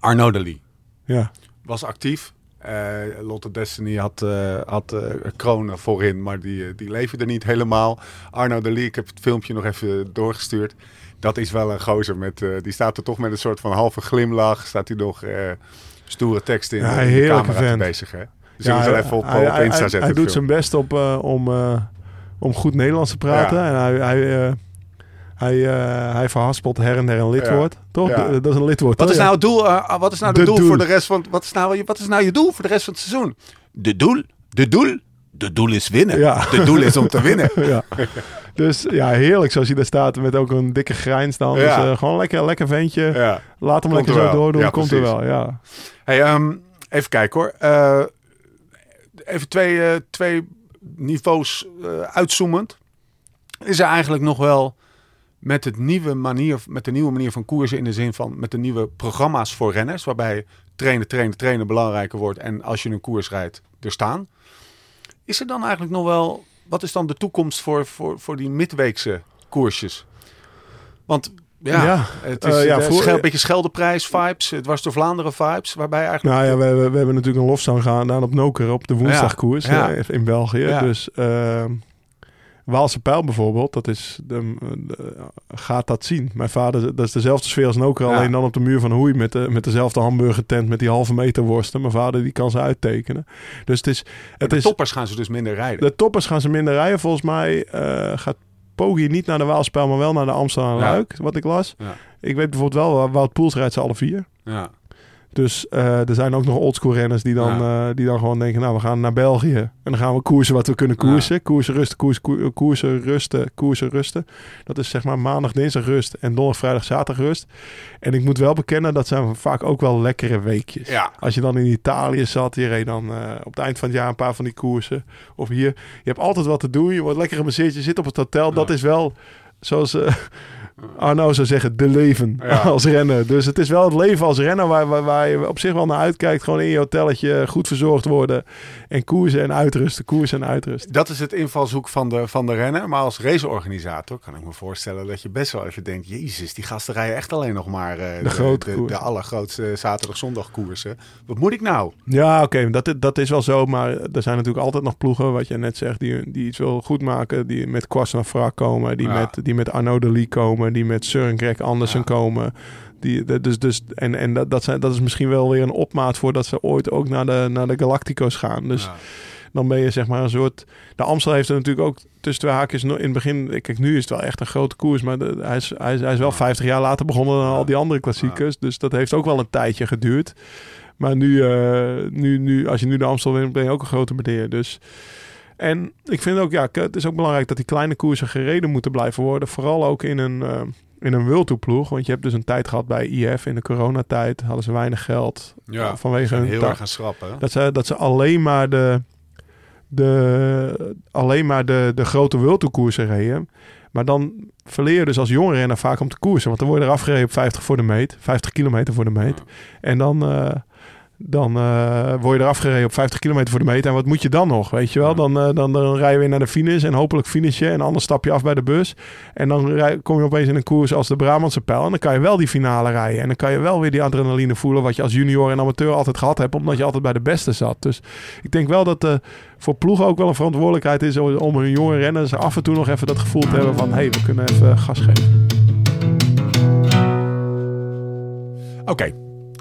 Arnaud de Lee Ja, was actief. Eh, Lotte Destiny had, eh had eh, kronen voorin, maar die, eh, die leverde niet helemaal. Arno de Lee, ik heb het filmpje nog even doorgestuurd. Dat is wel een gozer. Met, eh, die staat er toch met een soort van halve glimlach. Staat hij nog eh, stoere tekst in, Ja, eh, de camera bezig. Hè? Dus we hij, even op, hij, op Insta hij- zetten. Hij doet zijn best op, eh, om, eh, om goed Nederlands te praten. Ja. En hij, hij, eh, hij, eh, hij verhaspelt her en der een lidwoord. Toch? Ja. Dat is een lidwoord. Wat toch? is nou het doel, eh, wat is nou het De doel, doel. voor de rest van wat is, nou, wat is nou je doel voor de rest van het seizoen? De doel? De doel? De doel is winnen. Ja. De doel is om te winnen. ja. Dus ja, heerlijk zoals hij daar staat met ook een dikke grijns dan. Ja. Dus, eh, gewoon lekker, lekker ventje. Ja. Laat hem Komt lekker er zo doordoen. Ja, komt er wel, ja. Hey, ehm, even kijken hoor. Eh, even twee, eh, twee niveaus eh, uitzoomend. Is er eigenlijk nog wel met, het nieuwe manier, met de nieuwe manier van koersen in de zin van met de nieuwe programma's voor renners, waarbij trainen, trainen, trainen belangrijker wordt en als je een koers rijdt, er staan. Is er dan eigenlijk nog wel, wat is dan de toekomst voor, voor, voor die midweekse koersjes? Want ja, Ja, het is eh, ja, een voor- schel- beetje Scheldeprijs vibes, het was door Vlaanderen vibes, waarbij eigenlijk Nou ja, we, hebben- we hebben natuurlijk een lofzang gedaan op Noker op de woensdagkoers Ja, ja. eh, in België. Dus ehm, Waalse Pijl bijvoorbeeld, dat is de, de- gaat dat zien. Mijn vader, dat is dezelfde sfeer als Noker, Ja. alleen dan op de muur van Hoei met, de, met dezelfde hamburgertent met die halve meter worsten. Mijn vader die kan ze uittekenen. Dus het is, het de is toppers gaan ze dus minder rijden. de toppers gaan ze minder rijden. Volgens mij eh, gaat Poggi niet naar de Waalspijl, maar wel naar de Amsterdam Ja. Luik, wat ik las. Ja. Ik weet bijvoorbeeld wel, Wout Poels rijdt ze alle vier. Ja. Dus eh, er zijn ook nog oldschool renners die dan, eh, die dan gewoon denken... nou, we gaan naar België en dan gaan we koersen wat we kunnen koersen. Koersen, rusten, koers, koer- koersen, rusten, koersen, rusten. Dat is zeg maar maandag, dinsdag rust en donderdag, vrijdag, zaterdag rust. En ik moet wel bekennen, dat zijn vaak ook wel lekkere weekjes. Ja. Als je dan in Italië zat, je reed dan eh, op het eind van het jaar een paar van die koersen. Of hier, je hebt altijd wat te doen. Je wordt lekker gemasseerd, je zit op het hotel. Dat is wel zoals eh, Arno zou zeggen, de leven Ja. als renner. Dus het is wel het leven als renner waar, waar, waar je op zich wel naar uitkijkt. Gewoon in je hotelletje goed verzorgd worden. En koersen en uitrusten, koersen en uitrusten. Dat is het invalshoek van de, van de renner. Maar als raceorganisator kan ik me voorstellen dat je best wel even denkt... Jezus, die gasten rijden echt alleen nog maar eh, de, grote de, de allergrootste zaterdag-zondag koersen. Wat moet ik nou? Ja, oké, dat, dat is wel zo. Maar er zijn natuurlijk altijd nog ploegen, wat je net zegt, die, die iets wil goed maken. Die met Kwasnafra komen, die, Ja. met, die met Arnaud de Lee komen, die met Søren Greg Andersen Ja. komen. Die, dus, dus, en en dat, dat, zijn, dat is misschien wel weer een opmaat voor dat ze ooit ook naar de, naar de Galactico's gaan. Dus Ja. dan ben je zeg maar een soort... De Amstel heeft er natuurlijk ook tussen twee haakjes... In het begin, kijk, nu is het wel echt een grote koers... maar de- hij, is, hij, is, hij is wel 50 jaar later begonnen dan al die andere klassiekers. Dus dat heeft ook wel een tijdje geduurd. Maar nu, eh, nu, nu als je nu de Amstel wint, ben je ook een grote meneer. Dus... En ik vind ook, ja, het is ook belangrijk dat die kleine koersen gereden moeten blijven worden. Vooral ook in een, eh, in een wildtoeploeg. Want je hebt dus een tijd gehad bij IF in de coronatijd. Hadden ze weinig geld Ja, vanwege hun heel erg gaan schrappen. hè? dat ze, dat ze alleen maar de, de, alleen maar de, de grote wildtoerkoersen reden. Maar dan verleer je dus als jonge renner vaak om te koersen. Want dan word je eraf gereden op 50 voor de meet. 50 kilometer voor de meet. En dan, eh, dan eh, word je eraf gereden op 50 kilometer voor de meet. En wat moet je dan nog? Weet je wel? Dan, eh, dan, dan rij je weer naar de finish. En hopelijk finish je. En anders stap je af bij de bus. En dan rij- kom je opeens in een koers als de Brabantse pijl. En dan kan je wel die finale rijden. En dan kan je wel weer die adrenaline voelen. Wat je als junior en amateur altijd gehad hebt. Omdat je altijd bij de beste zat. Dus ik denk wel dat eh voor ploegen ook wel een verantwoordelijkheid is. Om hun jonge renners af en toe nog even dat gevoel te hebben van... Hé, hey, we kunnen even gas geven. Oké,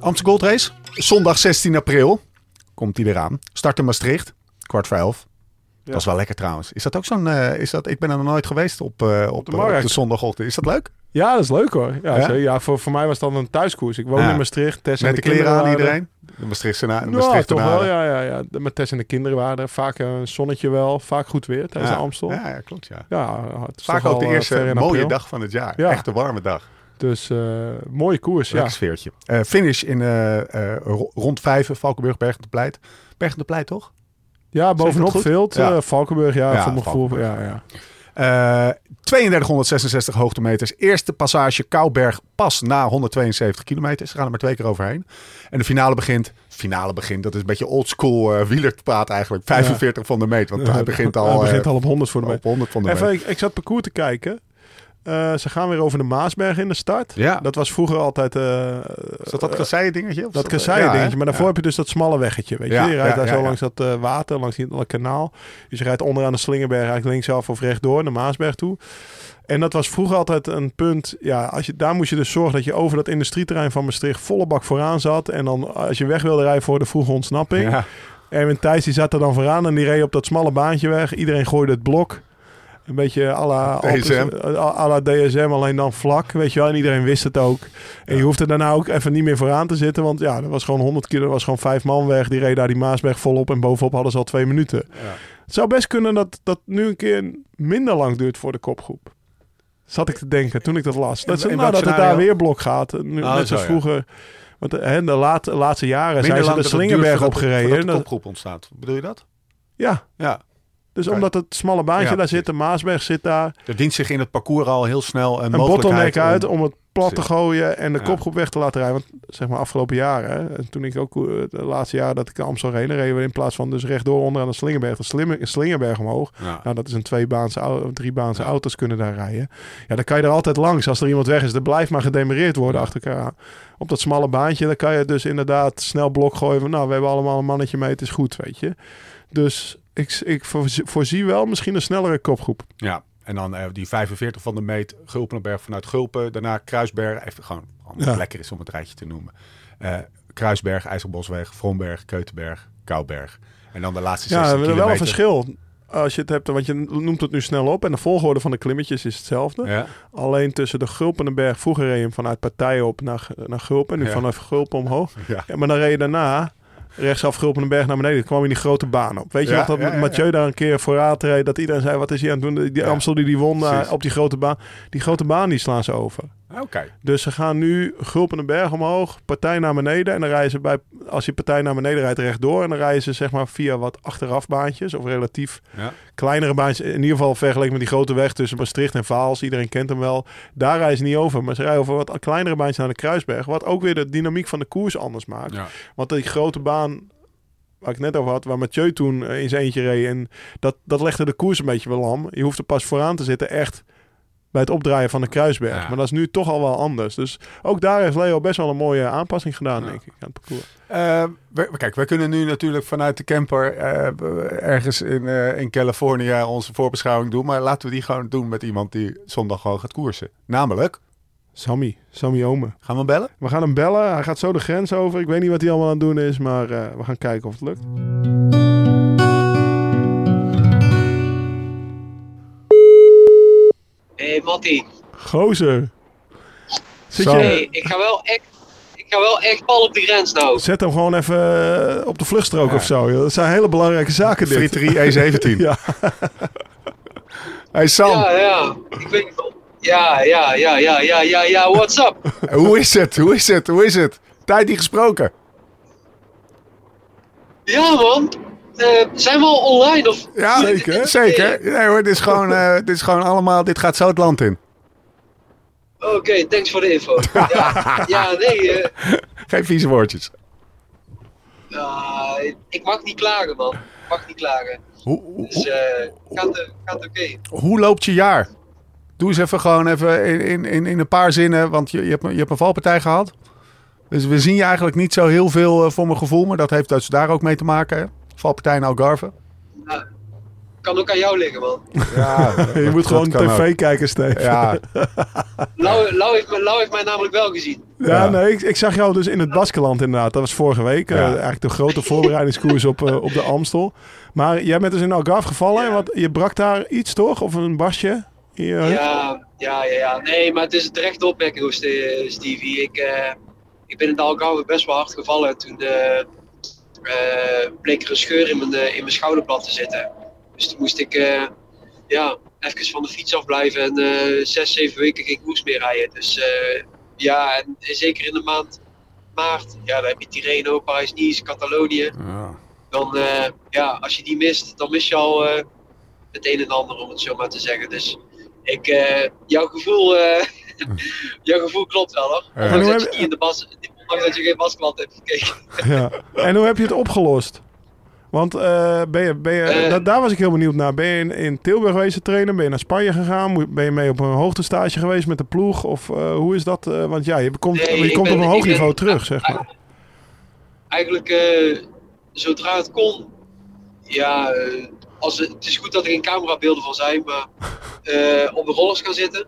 Amsterdam Gold Race. Zondag 16 april komt die eraan. Start in Maastricht, kwart voor elf. Dat is wel lekker trouwens. Is dat ook zo'n... eh, is dat, ik ben er nog nooit geweest op, eh, op, de de, op de zondagochtend. Is dat leuk? Ja, dat is leuk hoor. Ja, Ja? zo- ja voor, voor mij was dat een thuiskoers. Ik woon Ja. in Maastricht. Tess en Met de kleren kinderen aan er. iedereen? De Maastrichtse na, de Ja, Maastrichter toch wel. Ja, ja, ja. De- Met Tess en de kinderen waren er. Vaak een zonnetje wel. Vaak goed weer tijdens Ja. de Amstel. Ja, Ja, ja, klopt ja. het is Vaak ook de al, eh, eerste mooie april. dag van het jaar. Ja. Echt een warme dag. Dus eh, mooie koers, ja. Sfeertje. Eh, finish in eh, eh, ro- rond vijven, Valkenburg, Bergen de Pleit. Bergen de Pleit, toch? Ja, bovenop? Veld. Ja. eh, Valkenburg, ja, Ja, voor mijn gevoel. Ja, ja. Eh 3266 hoogtemeters. Eerste passage Kouberg pas na 172 kilometer. Ze gaan er maar twee keer overheen. En de finale begint. Finale begint. Dat is een beetje oldschool uh, wielerpraat eigenlijk. 45 van de meet. Want hij begint al, Hij begint al op 100 voor de op meet. 100 van de Even, meet. ik, ik zat parcours te kijken. Eh, ze gaan weer over de Maasberg in de start. Ja. Dat was vroeger altijd... eh, Is dat dat kasseien dingetje? Of Dat kasseien dingetje. Maar daarvoor Ja. heb je dus dat smalle weggetje. Weet je? Ja, je rijdt ja, daar ja, zo ja. langs dat eh, water, langs die, dat kanaal. Dus je rijdt onderaan de Slingerberg eigenlijk linksaf of rechtdoor naar Maasberg toe. En dat was vroeger altijd een punt. Ja, als je, daar moest je dus zorgen dat je over dat industrieterrein van Maastricht volle bak vooraan zat. En dan als je weg wilde rijden voor de vroege ontsnapping. Ja. Erwin Thijs die zat er dan vooraan en die reed op dat smalle baantje weg. Iedereen gooide het blok. Een beetje à la DSM. à- à la DSM, alleen dan vlak, weet je wel. En iedereen wist het ook. En je hoefde daarna ook even niet meer vooraan te zitten. Want ja, er was gewoon 100 kilo, er was gewoon vijf man weg. Die reed daar die Maasberg volop en bovenop hadden ze al twee minuten. Het zou best kunnen dat dat nu een keer minder lang duurt voor de kopgroep. Zat ik te denken toen ik dat las. Dat, ze- nou, dat het daar weer blok gaat. Nu, Oh, net zo, zoals ja. vroeger. Want eh, hè, de laat, laatste jaren Minder zijn ze de dat Slingerberg opgereden. voordat de Dat- kopgroep ontstaat. Bedoel je dat? ja, Ja. Dus omdat het smalle baantje Ja, daar zit, de Maasberg zit daar. Er dient zich in het parcours al heel snel een, Een bottleneck uit om- om het plat te gooien en de Ja. kopgroep weg te laten rijden. Want zeg maar afgelopen jaren, hè, en toen ik ook eh, de laatste jaren dat ik Amstel reed, reden we in plaats van dus rechtdoor onderaan de Slingerberg, de Slim- Slingerberg omhoog. Ja. Nou, dat is een tweebaanse, driebaanse Ja. auto's kunnen daar rijden. Ja, dan kan je er altijd langs. Als er iemand weg is, er blijft maar gedemereerd worden achter elkaar aan. Op dat smalle baantje, dan kan je dus inderdaad snel blok gooien van, nou, we hebben allemaal een mannetje mee, het is goed, weet je. Dus ik, ik voorzie- wel misschien een snellere kopgroep. Ja, en dan eh, die 45 van de meet, Gulpenberg vanuit Gulpen. Daarna Kruisberg, even gewoon omdat het Ja. lekker is om het rijtje te noemen. Eh, Kruisberg, IJsselbosweg, Vromberg, Keutenberg, Kouberg. En dan de laatste 16 Ja, we hebben wel een verschil. Als je het hebt, want je noemt het nu snel op. En de volgorde van de klimmetjes is hetzelfde. Ja, Alleen tussen de Gulpenberg. Vroeger reed je hem vanuit Partijen op naar, naar Gulpen. Nu Ja. vanaf Gulpen omhoog. ja. Ja, maar dan reed je daarna rechtsaf Gulpenberg naar beneden. Dan kwam je die grote baan op. Weet je wat dat Mathieu daar een keer vooruit reed? Dat iedereen zei, wat is hij aan het doen? Die Amstel die die won eh, op die grote baan. Die grote baan die slaan ze over. Oké. Dus ze gaan nu Gulpen de berg omhoog, partij naar beneden. En dan rijden ze bij, als je partij naar beneden rijdt, rechtdoor. En dan rijden ze zeg maar via wat achterafbaantjes of relatief Ja. kleinere baantjes. In ieder geval vergeleken met die grote weg tussen Maastricht en Vaals. Iedereen kent hem wel. Daar rijden ze niet over. Maar ze rijden over wat kleinere baantjes naar de Kruisberg. Wat ook weer de dynamiek van de koers anders maakt. Ja. Want die grote baan waar ik net over had, waar Mathieu toen eh, in zijn eentje reed. En dat, dat legde de koers een beetje wel lam. Je hoeft er pas vooraan te zitten echt bij het opdraaien van de Kruisberg. Ja. Maar dat is nu toch al wel anders. Dus ook daar heeft Leo best wel een mooie aanpassing gedaan, Ja. denk ik, aan het parcours. Eh, we- kijk, we kunnen nu natuurlijk vanuit de camper eh, ergens in, eh, in Californië onze voorbeschouwing doen. Maar laten we die gewoon doen met iemand die zondag gewoon gaat koersen. Namelijk, Sammy, Sammy Ome. gaan we hem bellen? We gaan hem bellen. Hij gaat zo de grens over. Ik weet niet wat hij allemaal aan het doen is, maar we gaan kijken of het lukt. Hey, Gozer. Zit Zo. je, hey, ik, ga wel echt, ik ga wel echt pal op de grens nou. Zet hem gewoon even eh, op de vluchtstrook Ja. of zo. joh. Dat zijn hele belangrijke zaken dit. Friterie E17. Ja. Hey Sam, Ja, ja, ik weet niet. Ja, ja, ja, ja, ja, ja, ja, what's up? hoe is het? Hoe is het? Hoe is het? Tijd niet gesproken. Ja man, Eh, zijn we al online of? Ja, Zeker. Zeker. Nee hoor, dit is gewoon, eh, dit is gewoon allemaal, dit gaat zo het land in. Oké, thanks voor de info. Ja, ja nee, eh, Geen vieze woordjes. ah, ik mag niet klagen man. Ik mag niet klagen. Hoe, hoe, Dus gaat, gaat oké. hoe loopt je jaar? Doe eens even gewoon even in, in, in, een paar zinnen, want je, je, hebt, een- je hebt een valpartij gehad. Dus we zien je eigenlijk niet zo heel veel voor mijn gevoel, maar dat heeft dus daar ook mee te maken. Hè? Valpartij in Algarve. Kan ook aan jou liggen man. Ja, Je moet gewoon tv kijken, Steve. Ja, Lau, Lau, heeft, me- Lau heeft mij namelijk wel gezien. Ja, Ja. nee, ik, ik zag jou dus in het Baskeland inderdaad. Dat was vorige week. eh, Ja. eigenlijk de grote voorbereidingskoers op, eh, op de Amstel. Maar jij bent dus in Algarve gevallen. Ja. En wat, je brak daar iets toch? Of een basje? Ja, ja, ja, ja. Nee, maar het is opmerking, hoor, Ste- Stevie. Ik, eh, ik ben in de Algarve best wel hard gevallen. Toen eh, bleek er een scheur in mijn, eh, in mijn schouderblad te zitten. Dus toen moest ik eh, ja, even van de fiets afblijven en eh, zes, zeven weken geen koers meer rijden. Dus eh, ja, en zeker in de maand maart, ja, dan heb je Tirreno, Parijs-Nice, Catalonië. ja. Dan, eh, ja, als je die mist, dan mis je al eh, het een en ander, om het zo maar te zeggen. Dus ik, eh, jouw, gevoel, eh, jouw gevoel klopt wel hoor. Ja. Ondanks dat je niet in de bas, ondanks dat je geen basklant hebt gekeken. Ja. En hoe heb je het opgelost? Want eh, ben je, ben je, Eh. da- daar was ik heel benieuwd naar. Ben je in, in Tilburg geweest trainen? Ben je naar Spanje gegaan? Ben je mee op een hoogtestage geweest met de ploeg? Of eh, hoe is dat? want ja, je komt, Nee, je komt ben- op een hoog ben- niveau terug, zeg maar. Eigenlijk, zodra het kon, ja, als het, is goed dat er geen camerabeelden van zijn, maar op de rollers gaan zitten.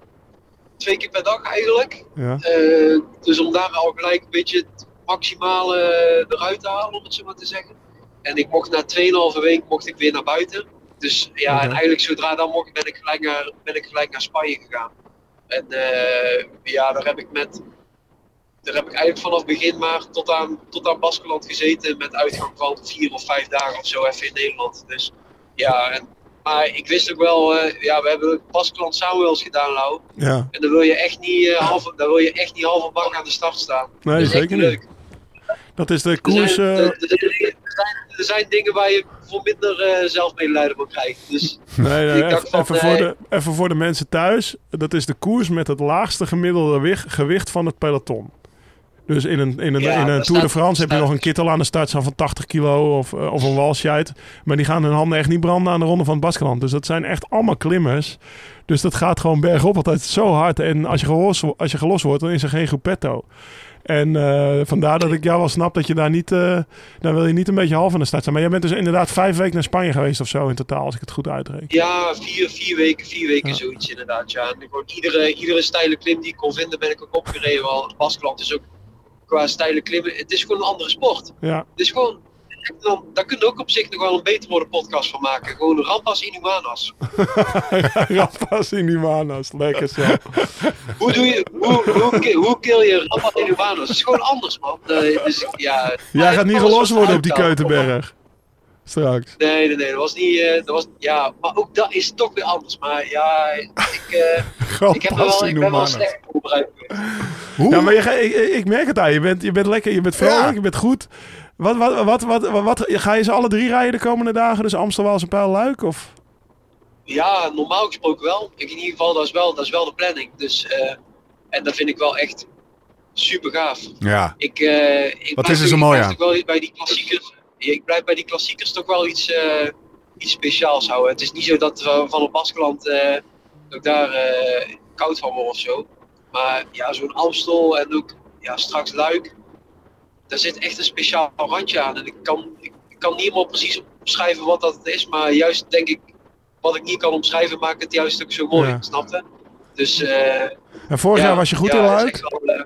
Twee keer per dag eigenlijk. Ja. Eh, dus om daar al gelijk een beetje het maximale eruit te halen, om het zo maar te zeggen. En ik mocht na 2,5 week mocht ik weer naar buiten. Dus ja, en eigenlijk zodra dan mocht, ben ik gelijk naar, ben ik gelijk naar Spanje gegaan. En eh, ja, daar heb ik met. Daar heb ik eigenlijk vanaf begin maart tot aan, tot aan Baskeland gezeten. Met uitgang van vier of vijf dagen of zo even in Nederland. Dus ja, en, maar ik wist ook wel, eh, ja, we hebben Baskeland samen wel eens gedaan, Lau. ja. En dan wil je echt niet, eh, half, dan wil je echt niet half een bak aan de start staan. Nee, dat zeker niet leuk. Dat is de Er koers... zijn, eh, er- er- er- er zijn, er zijn dingen waar je voor minder eh zelfmedelijden van krijgt. Dus Nee, nee, even, dacht van, even voor de, even voor de mensen thuis. Dat is de koers met het laagste gemiddelde gewicht van het peloton. Dus in een, in een, Ja, in een Tour de staat- France heb je nog een kittel aan de start van 80 kilo of, eh, of een walscheid. Maar die gaan hun handen echt niet branden aan de ronde van het Baskeland. Dus dat zijn echt allemaal klimmers. Dus dat gaat gewoon bergop altijd zo hard. En als je gelost, wo- als je gelost wordt, dan is er geen gruppetto. En eh, vandaar dat ik jou wel snap dat je daar niet... eh dan wil je niet een beetje half aan de start staan. Maar jij bent dus inderdaad vijf weken naar Spanje geweest of zo in totaal, als ik het goed uitreken. ja, vier, vier weken, vier weken Ja. zoiets inderdaad. Ja. En gewoon iedere, iedere steile klim die ik kon vinden, ben ik ook opgereden. Want het Baskeland is ook qua steile klimmen, het is gewoon een andere sport. Ja, Het is gewoon, dan, daar kun je ook op zich nog wel een beter worden podcast van maken. Gewoon Rampas Inhumanas. Rampas in die manas. Lekker zo. Hoe doe je, hoe, hoe, hoe kill je Rampas Inhumanas? Het is gewoon anders man. Eh, dus, ja, Jij gaat niet gelost worden op die. Keutenberg. Straks. Nee, nee, nee, dat was niet. eh, dat was, ja, maar ook dat is toch weer anders. Maar ja, ik, eh, ik, heb wel, ik ben wel slecht voor. voorbereid. Hoe? Ja, maar je, ik, ik merk het aan. Je bent, je bent lekker, je bent vrolijk, Ja. je bent goed. Wat, wat, wat, wat, wat, wat- ga je ze alle drie rijden de komende dagen? Dus Amsterdam, Wals en Pijl, Luik? Of? Ja, normaal gesproken wel. Ik, in ieder geval, dat is wel, dat is wel de planning. Dus, eh, en dat vind ik wel echt super gaaf. Ja. Ik, eh, ik Wat is er zo mooi aan? wel bij die klassiekers. Ik blijf bij die klassiekers toch wel iets, eh, iets speciaals houden. Het is niet zo dat we van op Baskeland eh, ik daar eh, koud van word of zo. Maar ja, zo'n Amstel en ook ja, straks Luik. Daar zit echt een speciaal randje aan. En ik kan, ik, ik kan niet helemaal precies omschrijven wat dat is. Maar juist denk ik, wat ik niet kan omschrijven, maakt het juist ook zo mooi. Ja. Snap je? Dus En vorig ja, jaar was je goed ja, in Luik? wel,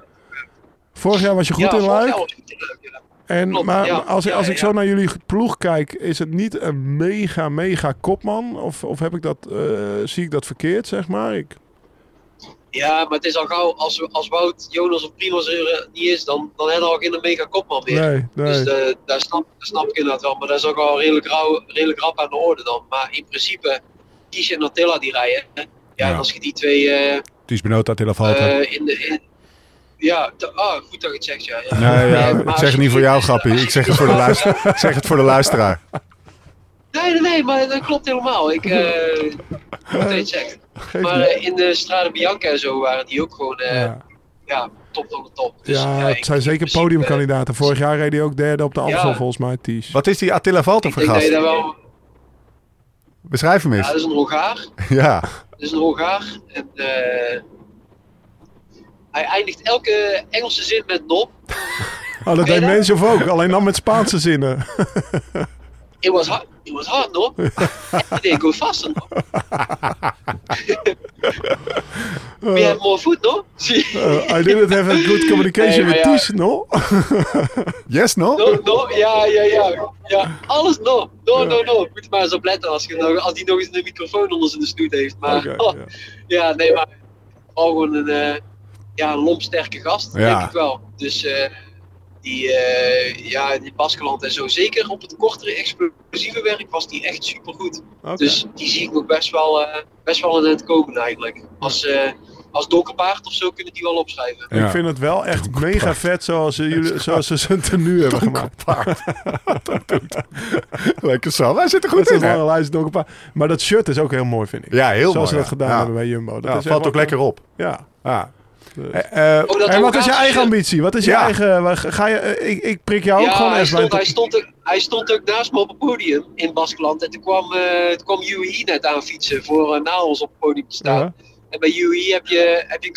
Vorig jaar was je goed in vorig Luik? jaar was ik goed in Luik, ja. En, Klopt, maar ja. als, ik ja. zo naar jullie ploeg kijk, is het niet een mega, mega kopman? Of, of heb ik dat, eh, zie ik dat verkeerd, zeg maar? Ik, Ja, maar het is al gauw, als, we- als Wout, Jonas of Primoz er niet is, dan, dan hebben we al geen mega kopman meer. nee, nee. Dus de, daar, snap, daar snap ik inderdaad wel, maar dat is ook al redelijk, rauw, redelijk rap aan de orde dan. Maar in principe, Kies en Attila die rijden. Ja, Ja. en als je die twee eh, Ties Benoot, Attila Valter. eh, in de... In, ja, te- ah, goed dat je het zegt, ja. ja. Nee, ja, Nee, ik zeg het niet voor jou, Grappie. Ik zeg het voor de, luister, ik zeg het voor de luisteraar. Nee, nee, nee, maar dat klopt helemaal. Ik, eh je het zegt. Geef Maar eh, in de Strade Bianca en zo waren die ook gewoon, eh, ja. ja, top van de top. Dus, ja, het zijn zeker principe, podiumkandidaten. Vorig jaar reed hij ook derde op de Amstel, Ja. volgens mij, Ties. Wat is die Attila Valter Ik voor denk dat je gast? daar wel... Beschrijf hem Ja, dat eens. is een Hongaar. Ja. Dat is een Hongaar. En eh, hij eindigt elke Engelse zin met nop. Oh, dat deed dat? Menshoff ook, alleen dan met Spaanse zinnen. It was hard, it was hard no? Everyday go faster no? We have more food no? Uh, I didn't have a good communication Nee, with ja. Ties, no? Yes, no? No, no, ja, ja, ja. Ja, alles no. No, no, no. Moet je maar eens op letten als, je nog, als die nog eens een microfoon onder zijn snoet heeft. Maar oh, ja, nee, maar al gewoon een, eh ja, een lompsterke gast, Ja. denk ik wel. Dus eh, die, eh ja, die Baskeland en zo, zeker op het kortere explosieve werk was die echt supergoed. Oké. Dus die zie ik nog best wel, eh, best wel aan het komen eigenlijk. Als, eh als donkerpaard of zo kunnen die wel opschrijven. Ja. Ik vind het wel echt mega vet zoals, ze jullie, zoals ze zijn tenue hebben gemaakt. Lekker zo. Wij zitten Dat goed is in, een lijst ook een paar. Maar dat shirt is ook heel mooi, vind ik. Ja, heel Zoals mooi. ze dat ja. gedaan Ja. hebben bij Jumbo. Dat valt ook lekker op. Ja. Ja. Dus. Eh, eh, Oh, En wat is je eigen ambitie? Wat is je Ja. eigen... Ga je, eh, ik, ik prik jou ook gewoon hij even bij stond, hij, stond ook, hij stond ook naast me op het podium in Baskeland. En toen kwam, eh toen kwam UE net aan fietsen voor eh, na ons op het podium te staan. Ja. En bij UE heb je, heb je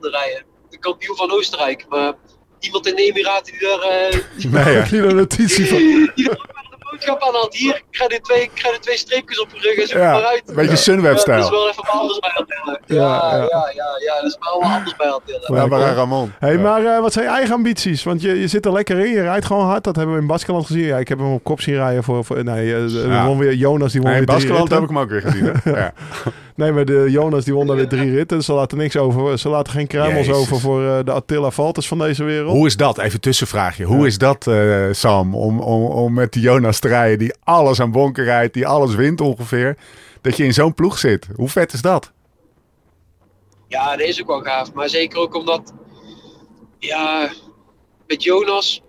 rijden, de kampioen van Oostenrijk. Maar iemand in de Emiraten die daar, eh, die, nee, ja. Hier een notitie van. die daar boodschap aan had. Hier, ik ga er twee, ik ga er twee streepjes op je rug en zoek Ja, maar uit. een beetje Ja, dat Sunweb-stijl. is wel even wat anders bij aan tillen. Ja, Ja, ja. ja, ja, ja, dat is wel wat anders bij tillen. Ja, maar Ramon. Hey, Ja. maar eh, wat zijn je eigen ambities? Want je, je zit er lekker in, je rijdt gewoon hard. Dat hebben we in Baskeland gezien. Ja, ik heb hem op kop zien rijden voor... voor nee, eh, de- Ja. won weer, Jonas die won Nee, in weer drie Baskeland heb ik hem ook weer gezien. Ja. Nee, maar de Jonas die won daar weer drie ritten. Ze laten niks over. Ze laten geen kruimels Jezus. over voor eh, de Attila Valters van deze wereld. Hoe is dat? Even tussenvraagje. Hoe is dat, eh, Sam, om, om, om met die Jonas te rijden die alles aan bonken rijdt, die alles wint ongeveer, dat je in zo'n ploeg zit? Hoe vet is dat? Ja, dat is ook wel gaaf. Maar zeker ook omdat, ja, met Jonas,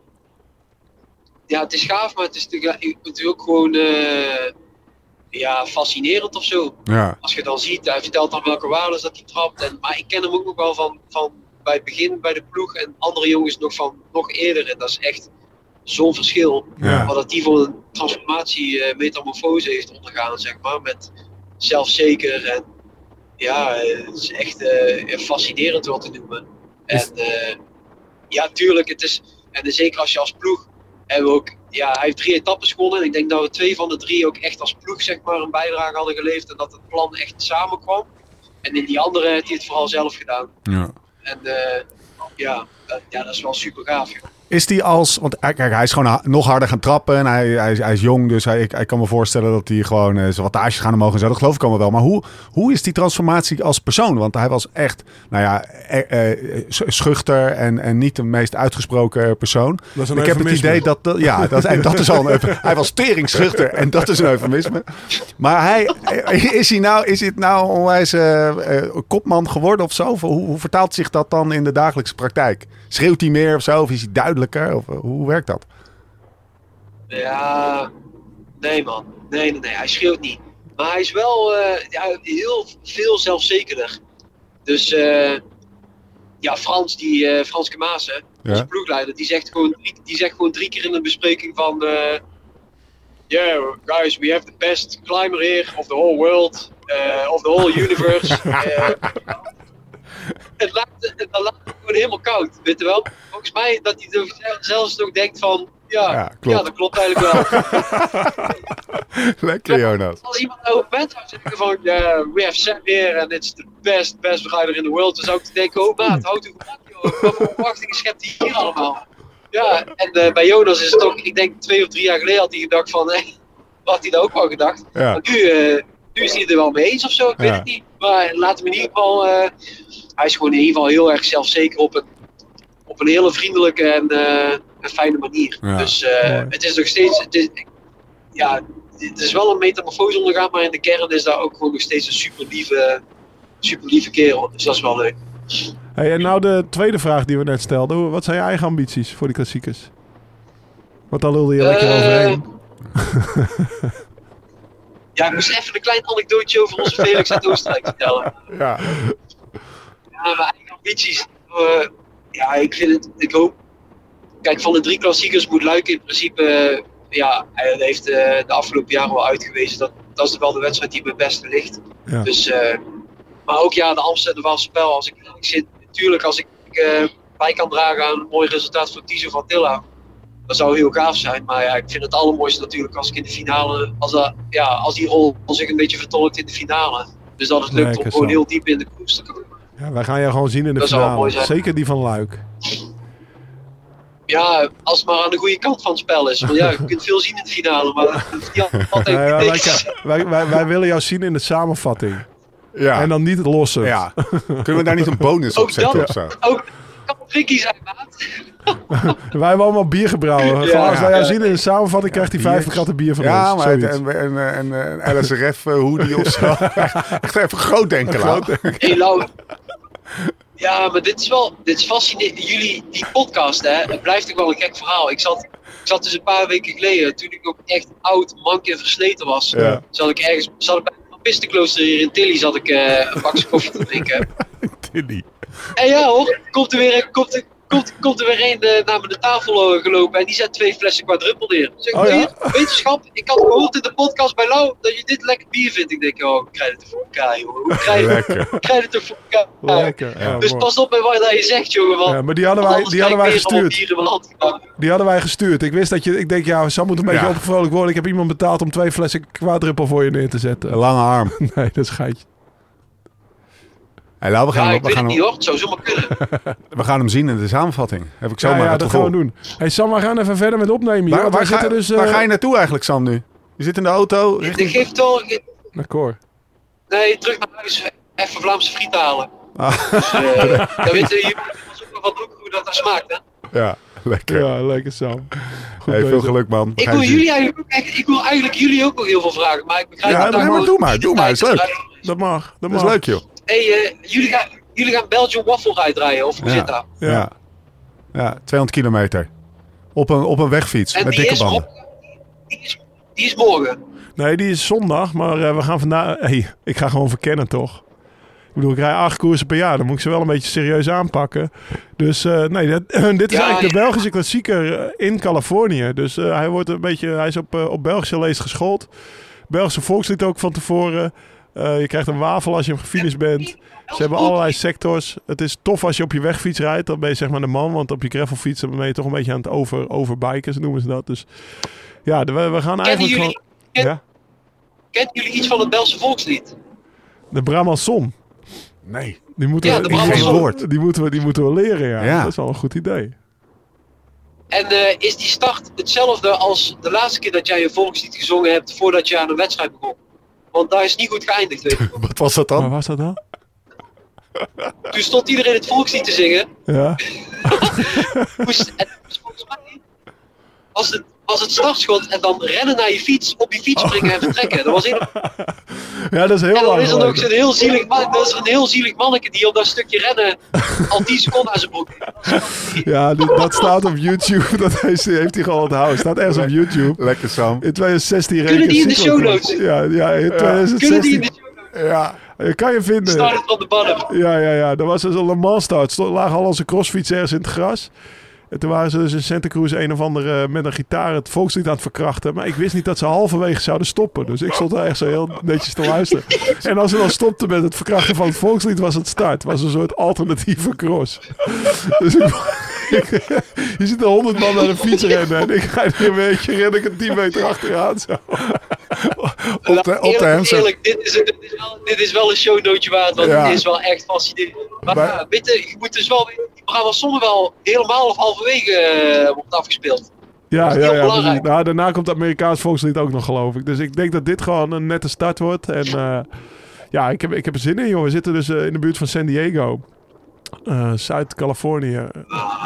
ja, het is gaaf, maar het is natuurlijk natuurlijk ook gewoon, eh, ja, fascinerend of zo. Ja. Als je dan ziet, hij vertelt dan welke waarden dat hij trapt. En, maar ik ken hem ook nog wel van, van bij het begin bij de ploeg en andere jongens nog van nog eerder. En dat is echt zo'n verschil. Ja. Wat dat die voor een transformatie, eh, metamorfose heeft ondergaan, zeg maar. Met zelfzeker en ja, het is echt eh, fascinerend wat te noemen. En eh, ja, tuurlijk, het is, en zeker als je als ploeg, hebben we ook, ja, hij heeft drie etappes gewonnen. En ik denk dat we twee van de drie ook echt als ploeg, zeg maar, een bijdrage hadden geleverd. En dat het plan echt samenkwam. En in die andere heeft hij het vooral zelf gedaan. Ja. En eh, ja, dat, ja, dat is wel super gaaf, joh. Is die als, want eh, kijk, hij is gewoon nog harder gaan trappen en hij, hij, is, hij is jong, dus hij, ik, ik kan me voorstellen dat hij gewoon eh, zijn wattages gaan omhoog en zo. Dat geloof ik allemaal wel. Maar hoe, hoe is die transformatie als persoon? Want hij was echt, nou ja, eh, eh, sch- schuchter en, en niet de meest uitgesproken persoon. Ik heb het idee dat, dat ja, dat, en dat is al een. Hij was tering schuchter en dat is een eufemisme. Maar hij, is hij nou, is het nou onwijs kopman geworden of zo? Hoe, hoe vertaalt zich dat dan in de dagelijkse praktijk? Schreeuwt hij meer of zo? Of is hij duidelijker? Of, eh, hoe werkt dat? Ja, nee man. Nee, nee, nee. Hij schreeuwt niet. Maar hij is wel eh, ja, heel veel zelfzekerder. Dus eh, ja, Frans, die, eh, Frans Kemazen, Ja. onze ploegleider, die zegt, gewoon drie, die zegt gewoon drie keer in een bespreking van... yeah, guys, we have the best climber here of the whole world, of the whole universe. Eh, het laat, het, laat het gewoon helemaal koud, weet je wel? Volgens mij dat hij er zelfs nog denkt van... Ja, Ja, dat klopt eigenlijk wel. Lekker, Jonas. Als iemand nou op bed zou zeggen van, yeah, we have Sam here and it's the best, best rider in the world, dan zou ik denken, oh maat, houd uw gemak joh, wat voor verwachtingen schept hij hier allemaal? Ja, en eh, bij Jonas is het ook, ik denk twee of drie jaar geleden had hij gedacht van, hey, had hij dat ook wel gedacht. Ja. Maar nu, eh, nu is hij er wel mee eens of zo, ik weet het niet. Maar laat hem in ieder geval, eh, hij is gewoon in ieder geval heel erg zelfzeker op een, op een hele vriendelijke en, eh, en fijne manier. Ja. Dus eh, het is nog steeds, het is, ja, het is wel een metamorfose ondergaan, maar in de kern is daar ook gewoon nog steeds een super lieve, super lieve kerel. Dus dat is wel leuk. Hey, en nou de tweede vraag die we net stelden. Wat zijn je eigen ambities voor die klassiekers? Want daar lulde je lekker Eh, overheen. Ja, ik moest even een klein anekdootje over onze Felix uit Oostenrijk vertellen. Ja. Ja, mijn eigen ambities. eh, ja, ik vind het, ik hoop. Kijk, van de drie klassiekers moet Luik in principe. eh, ja, hij heeft eh, de afgelopen jaren wel uitgewezen dat dat is wel de wedstrijd die me het beste ligt. Ja. Dus, eh, maar ook ja, de Amsterdam was spel. Als ik, ik zit, natuurlijk, als ik eh, bij kan dragen aan een mooi resultaat voor Tizo van Tilla. Dat zou heel gaaf zijn. Maar ja, ik vind het allermooiste natuurlijk als ik in de finale. Als, dat, ja, als die rol zich een beetje vertolkt in de finale. Dus dat het lukt om gewoon heel diep in de koers te komen. Ja, wij gaan je gewoon zien in de Dat finale. mooi zijn. Zeker die van Luik. Ja, als het maar aan de goede kant van het spel is. Want ja, je kunt veel zien in de finale, maar dat hoeft niet altijd Nee, wij, wij, wij, wij willen jou zien in de samenvatting. Ja. En dan niet het losse. ja. Kunnen we daar niet een bonus op Ook zetten dat. of zo? Ook kan tricky zijn, maat. Wij hebben allemaal bier gebrouwen. Als wij jou zien in de samenvatting, krijgt hij 50 gratten bier van Ja, ons. maar het- Zoiets. en, en, en, en, LSRF eh, hoodie of zo. Echt even groot denken. Hey, Lau. Ja, maar dit is wel dit is fascinerend. Jullie, die podcast, hè, het blijft toch wel een gek verhaal. Ik zat, ik zat dus een paar weken geleden, toen ik ook echt oud, mank en versleten was, Ja. zat ik ergens, zat ik bij een Pappistenklooster hier in Tilly, zat ik eh, een bakje koffie te drinken. Tilly. En ja hoor, komt er weer, komt er, komt, komt er weer een eh, naar mijn tafel eh, gelopen en die zet twee flessen quadruppel neer. Zeg, Oh ja? "Hier, wetenschap, ik had gehoord in de podcast bij Lau dat je dit lekker bier vindt. Ik denk, oh, ik krijg het voor elkaar, joh. Hoe krijg het voor elkaar? Lekker. Ja, Dus mooi. pas op met wat je zegt, jongen. Want Ja, maar die hadden wij, die hadden wij ik gestuurd. Die hadden wij gestuurd. Ik wist dat je... Ik denk, ja, Sam moet een beetje Ja. opgevrolijk worden. Ik heb iemand betaald om twee flessen quadruppel voor je neer te zetten. Een lange arm. Nee, dat is geitje. Hey, Lau, we, gaan, Ja, hem- ik we, weet gaan het hem, niet hoor. Het zou zomaar kunnen. we gaan hem zien in de samenvatting. Heb ik Ja, zomaar ja, het dat gevoel. gaan we doen. Hey Sam, we gaan even verder met opnemen. Waar, waar, ga, zitten dus... waar eh, ga je naartoe eigenlijk, Sam, nu? Je zit in de auto Ik richting... geef toch... Naar Cor. Nee, terug naar huis. Even Vlaamse friet halen. Ah. Dus, eh, dan weten jullie ook nog wat hoe dat er smaakt, hè. Ja, lekker. Ja, lekker Sam. Goed Hey, veel geluk, man. Ik wil, jullie eigenlijk ook, ik wil eigenlijk jullie ook nog heel veel vragen, maar ik begrijp Ja, dat doe daar maar, doe maar, doe maar, is leuk. Dat mag. Dat is leuk, joh. Hey, eh, jullie, gaan, jullie gaan Belgian Waffle of hoe Ja. zit dat? Ja. Ja. ja. 200 kilometer. Op een, op een wegfiets En met die dikke is, banden. op- die, is, die is morgen. Nee, die is zondag, maar eh, we gaan vandaag... Hey, ik ga gewoon verkennen, toch? Ik bedoel, ik rij acht koersen per jaar. Dan moet ik ze wel een beetje serieus aanpakken. Dus eh, nee, dat, dit is Ja, eigenlijk de. Belgische klassieker in Californië. Dus eh, hij wordt een beetje... Hij is op, op Belgische leest geschoold. Belgische volkslied ook van tevoren. Eh, je krijgt een wafel als je hem gefinished bent. Ze hebben allerlei sectors. Het is tof als je op je wegfiets rijdt. Dan ben je zeg maar de man. Want op je gravelfiets ben je toch een beetje aan het over, overbiken. Zo noemen ze dat. Dus ja, we, we gaan eigenlijk jullie, gewoon... ken- Ja, kennen jullie iets van het Belgische volkslied? de Bramanson. Nee. Die moeten, Ja, we, de die, moeten we- die, moeten we, die moeten we leren, ja. Ja. Dat is wel een goed idee. En eh, is die start hetzelfde als de laatste keer dat jij een volkslied gezongen hebt voordat je aan een wedstrijd begon? Want daar is niet goed geëindigd, weet je. Wat was dat Waar dan? was dat dan? Toen stond iedereen het volkslied te zingen. Ja. Moest, en volgens mij was het, was het startschot en dan rennen naar je fiets, op je fiets springen en vertrekken. Dat was een, ja, dat is heel en dan is er nog zo'n heel zielig, man- dat is een heel zielig manneke die op dat stukje rennen al 10 seconden aan zijn broek heeft. Ja, dat staat op YouTube. Dat heeft, heeft hij gewoon onthouden. Staat ergens op YouTube. Lekker Sam. In 2016 reed Kunnen die in de show notes? Ja, ja, in Kunnen die in 2016. de show Ja. Je kan je vinden. starten van de bottom? Ja, ja, ja. Dat was dus een Le Mans start. Lagen al onze crossfiets ergens in het gras. En toen waren ze dus in Santa Cruz een of andere met een gitaar het volkslied aan het verkrachten. Maar ik wist niet dat ze halverwege zouden stoppen. Dus ik stond daar echt zo heel netjes te luisteren. En als ze dan stopten met het verkrachten van het volkslied, was het start. Was een soort alternatieve cross. Dus ik- je ziet er honderd man naar de fiets rennen. En ik ga er een beetje ren ik een 10 meter achteraan. Zo. Op de, op de eerlijk, hamster. eerlijk, dit, is, dit, is wel, dit is wel een shownootje waard, want Ja. het is wel echt fascinerend. Maar, Maar- ja, weet je, je moet dus wel weten, die programma's zonder wel helemaal of halverwege eh, wordt afgespeeld. Ja, ja, ja. Nou, daarna komt het Amerikaans volkslied ook nog, geloof ik. Dus ik denk dat dit gewoon een nette start wordt. En eh, ja, ik heb, ik heb er zin in, joh. We zitten dus eh, in de buurt van San Diego. Eh, Zuid-Californië.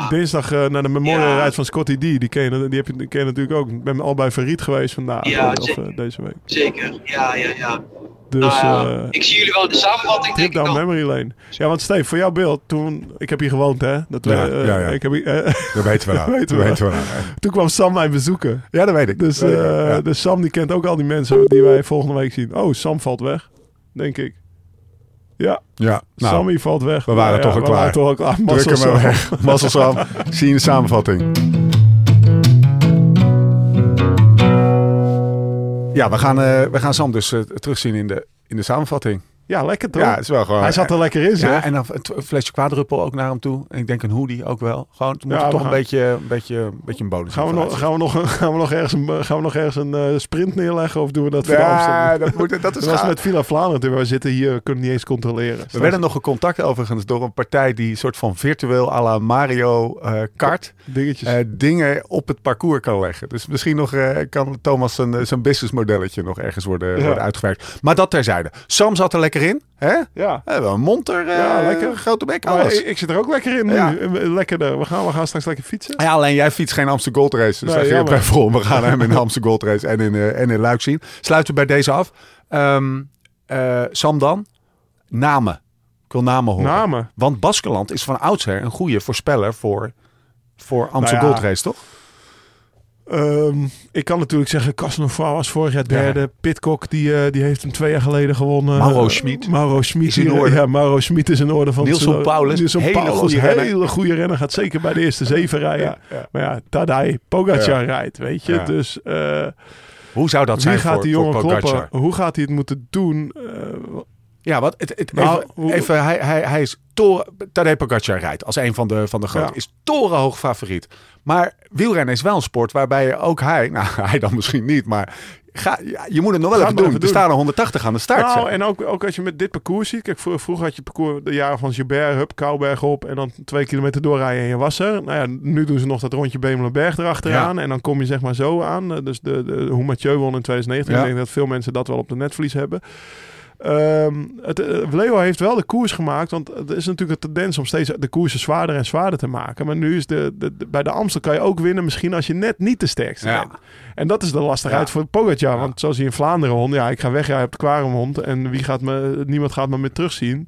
Dinsdag eh, naar de Memorial Ja. Ride van Scotty D. Die ken, je, die heb je, die ken je natuurlijk ook. Ik ben al bij Verriet geweest vandaag. Ja, of, zeker. eh, deze week. Zeker, ja, ja, ja. Dus nou, eh, ik zie jullie wel in de samenvatting, trip denk ik down memory lane. Ja, want Steve, voor jouw beeld. Toen, ik heb hier gewoond, hè. Dat we, Ja, eh, ja, ja. Ik heb, hier- eh, Dat weten we nou. Weten Dat we weten we nou. toen kwam Sam mij bezoeken. Ja, dat weet ik. Dus, eh, dus Sam die kent ook al die mensen die wij volgende week zien. Oh, Sam valt weg, denk ik. Ja, ja. Nou, Sammy valt weg. we waren toch al we waren klaar. toch al klaar. druk Mazzel hem maar Sam. weg. Mazzel Sam. Zie je in de samenvatting. Ja, we gaan, eh, we gaan Sam dus eh, terugzien in de, in de samenvatting. Ja, lekker toch? Ja, het is wel gewoon... Hij zat er lekker in, zeg. Ja, en dan een flesje kwaadruppel ook naar hem toe. En ik denk een hoodie ook wel. Gewoon, het moet Ja, toch een beetje, een beetje, een beetje een bonus Gaan we, nog, gaan, we nog, gaan, we nog ergens een, gaan we nog ergens een eh, sprint neerleggen of doen we dat voor de Ja, Amsterdam? dat, moet, dat is Dat met Villa Vlaanderen. We zitten hier, we kunnen niet eens controleren. We werden nog gecontact overigens door een partij die een soort van virtueel à la Mario eh, kart dingetjes. eh, dingen op het parcours kan leggen. Dus misschien nog eh, kan Thomas zijn, zijn businessmodelletje nog ergens worden, Ja. worden uitgewerkt. Maar dat terzijde. Sam zat er lekker in. Hè? ja. Eh, wel een monter, eh, lekker. grote bek, alles. ik, ik zit er ook lekker in nu. Ja. Eh, Lekkerder. We gaan, we gaan straks lekker fietsen. Ja, alleen jij fietst geen Amsterdam Gold Race. Dus Nee, zeg je jammer. bij voor. We gaan hem in de Amsterdam Gold Race en in, en in Luik zien. Sluiten we bij deze af. Ehm, eh, Sam dan. Namen. Ik wil namen horen. Namen. Want Baskeland is van oudsher een goede voorspeller voor, voor Amsterdam Nou ja. Gold Race, toch? Ehm, ik kan natuurlijk zeggen, Casanova was vorig jaar Ja. derde. Pitcock, die, eh, die heeft hem twee jaar geleden gewonnen. Mauro Eh, Schmid. Mauro Schmid. Is in orde. Ja, Mauro Schmid is in orde. Van Nielsen Paulus, Nielsen hele Paulus, goede renner. hele goede renner. Gaat zeker bij de eerste zeven rijden. Ja, ja. Maar ja, Tadej Pogacar rijdt, weet je. Dus eh, Hoe zou dat zijn gaat voor, die jongen voor kloppen? Hoe gaat hij het moeten doen? Ja, wat, het, het, Nou, even, hoe- even, hij, hij, hij is toren... Tadej Pogacar rijdt als een van de, van de grote. Ja. Is torenhoog favoriet. Maar wielrennen is wel een sport waarbij ook hij... Nou, hij dan misschien niet, maar... Ga, je moet het nog wel even doen. even Er staan er 180 aan de start. nou, en ook, ook als je met dit parcours ziet. Kijk, vro- vroeger had je het parcours de jaren van Gilbert, Hup, Kouberg op. En dan twee kilometer doorrijden en je was er. Nou ja, nu doen ze nog dat rondje Bemelenberg erachteraan. En dan kom je zeg maar zo aan. Eh, Dus de, de, hoe Mathieu won in 2019. Ja. Ik denk dat veel mensen dat wel op de netvlies hebben. Ehm het, eh, Leo heeft wel de koers gemaakt. Want er is natuurlijk een tendens om steeds de koersen zwaarder en zwaarder te maken. Maar nu is de, de, de- bij de Amstel kan je ook winnen. Misschien als je net niet de sterkste Ja. bent. En dat is de lastigheid voor Pogacar. Want zoals hij in Vlaanderen won. Ja, ik ga wegrijden op de Quaremhond. En wie gaat me, niemand gaat me meer terugzien.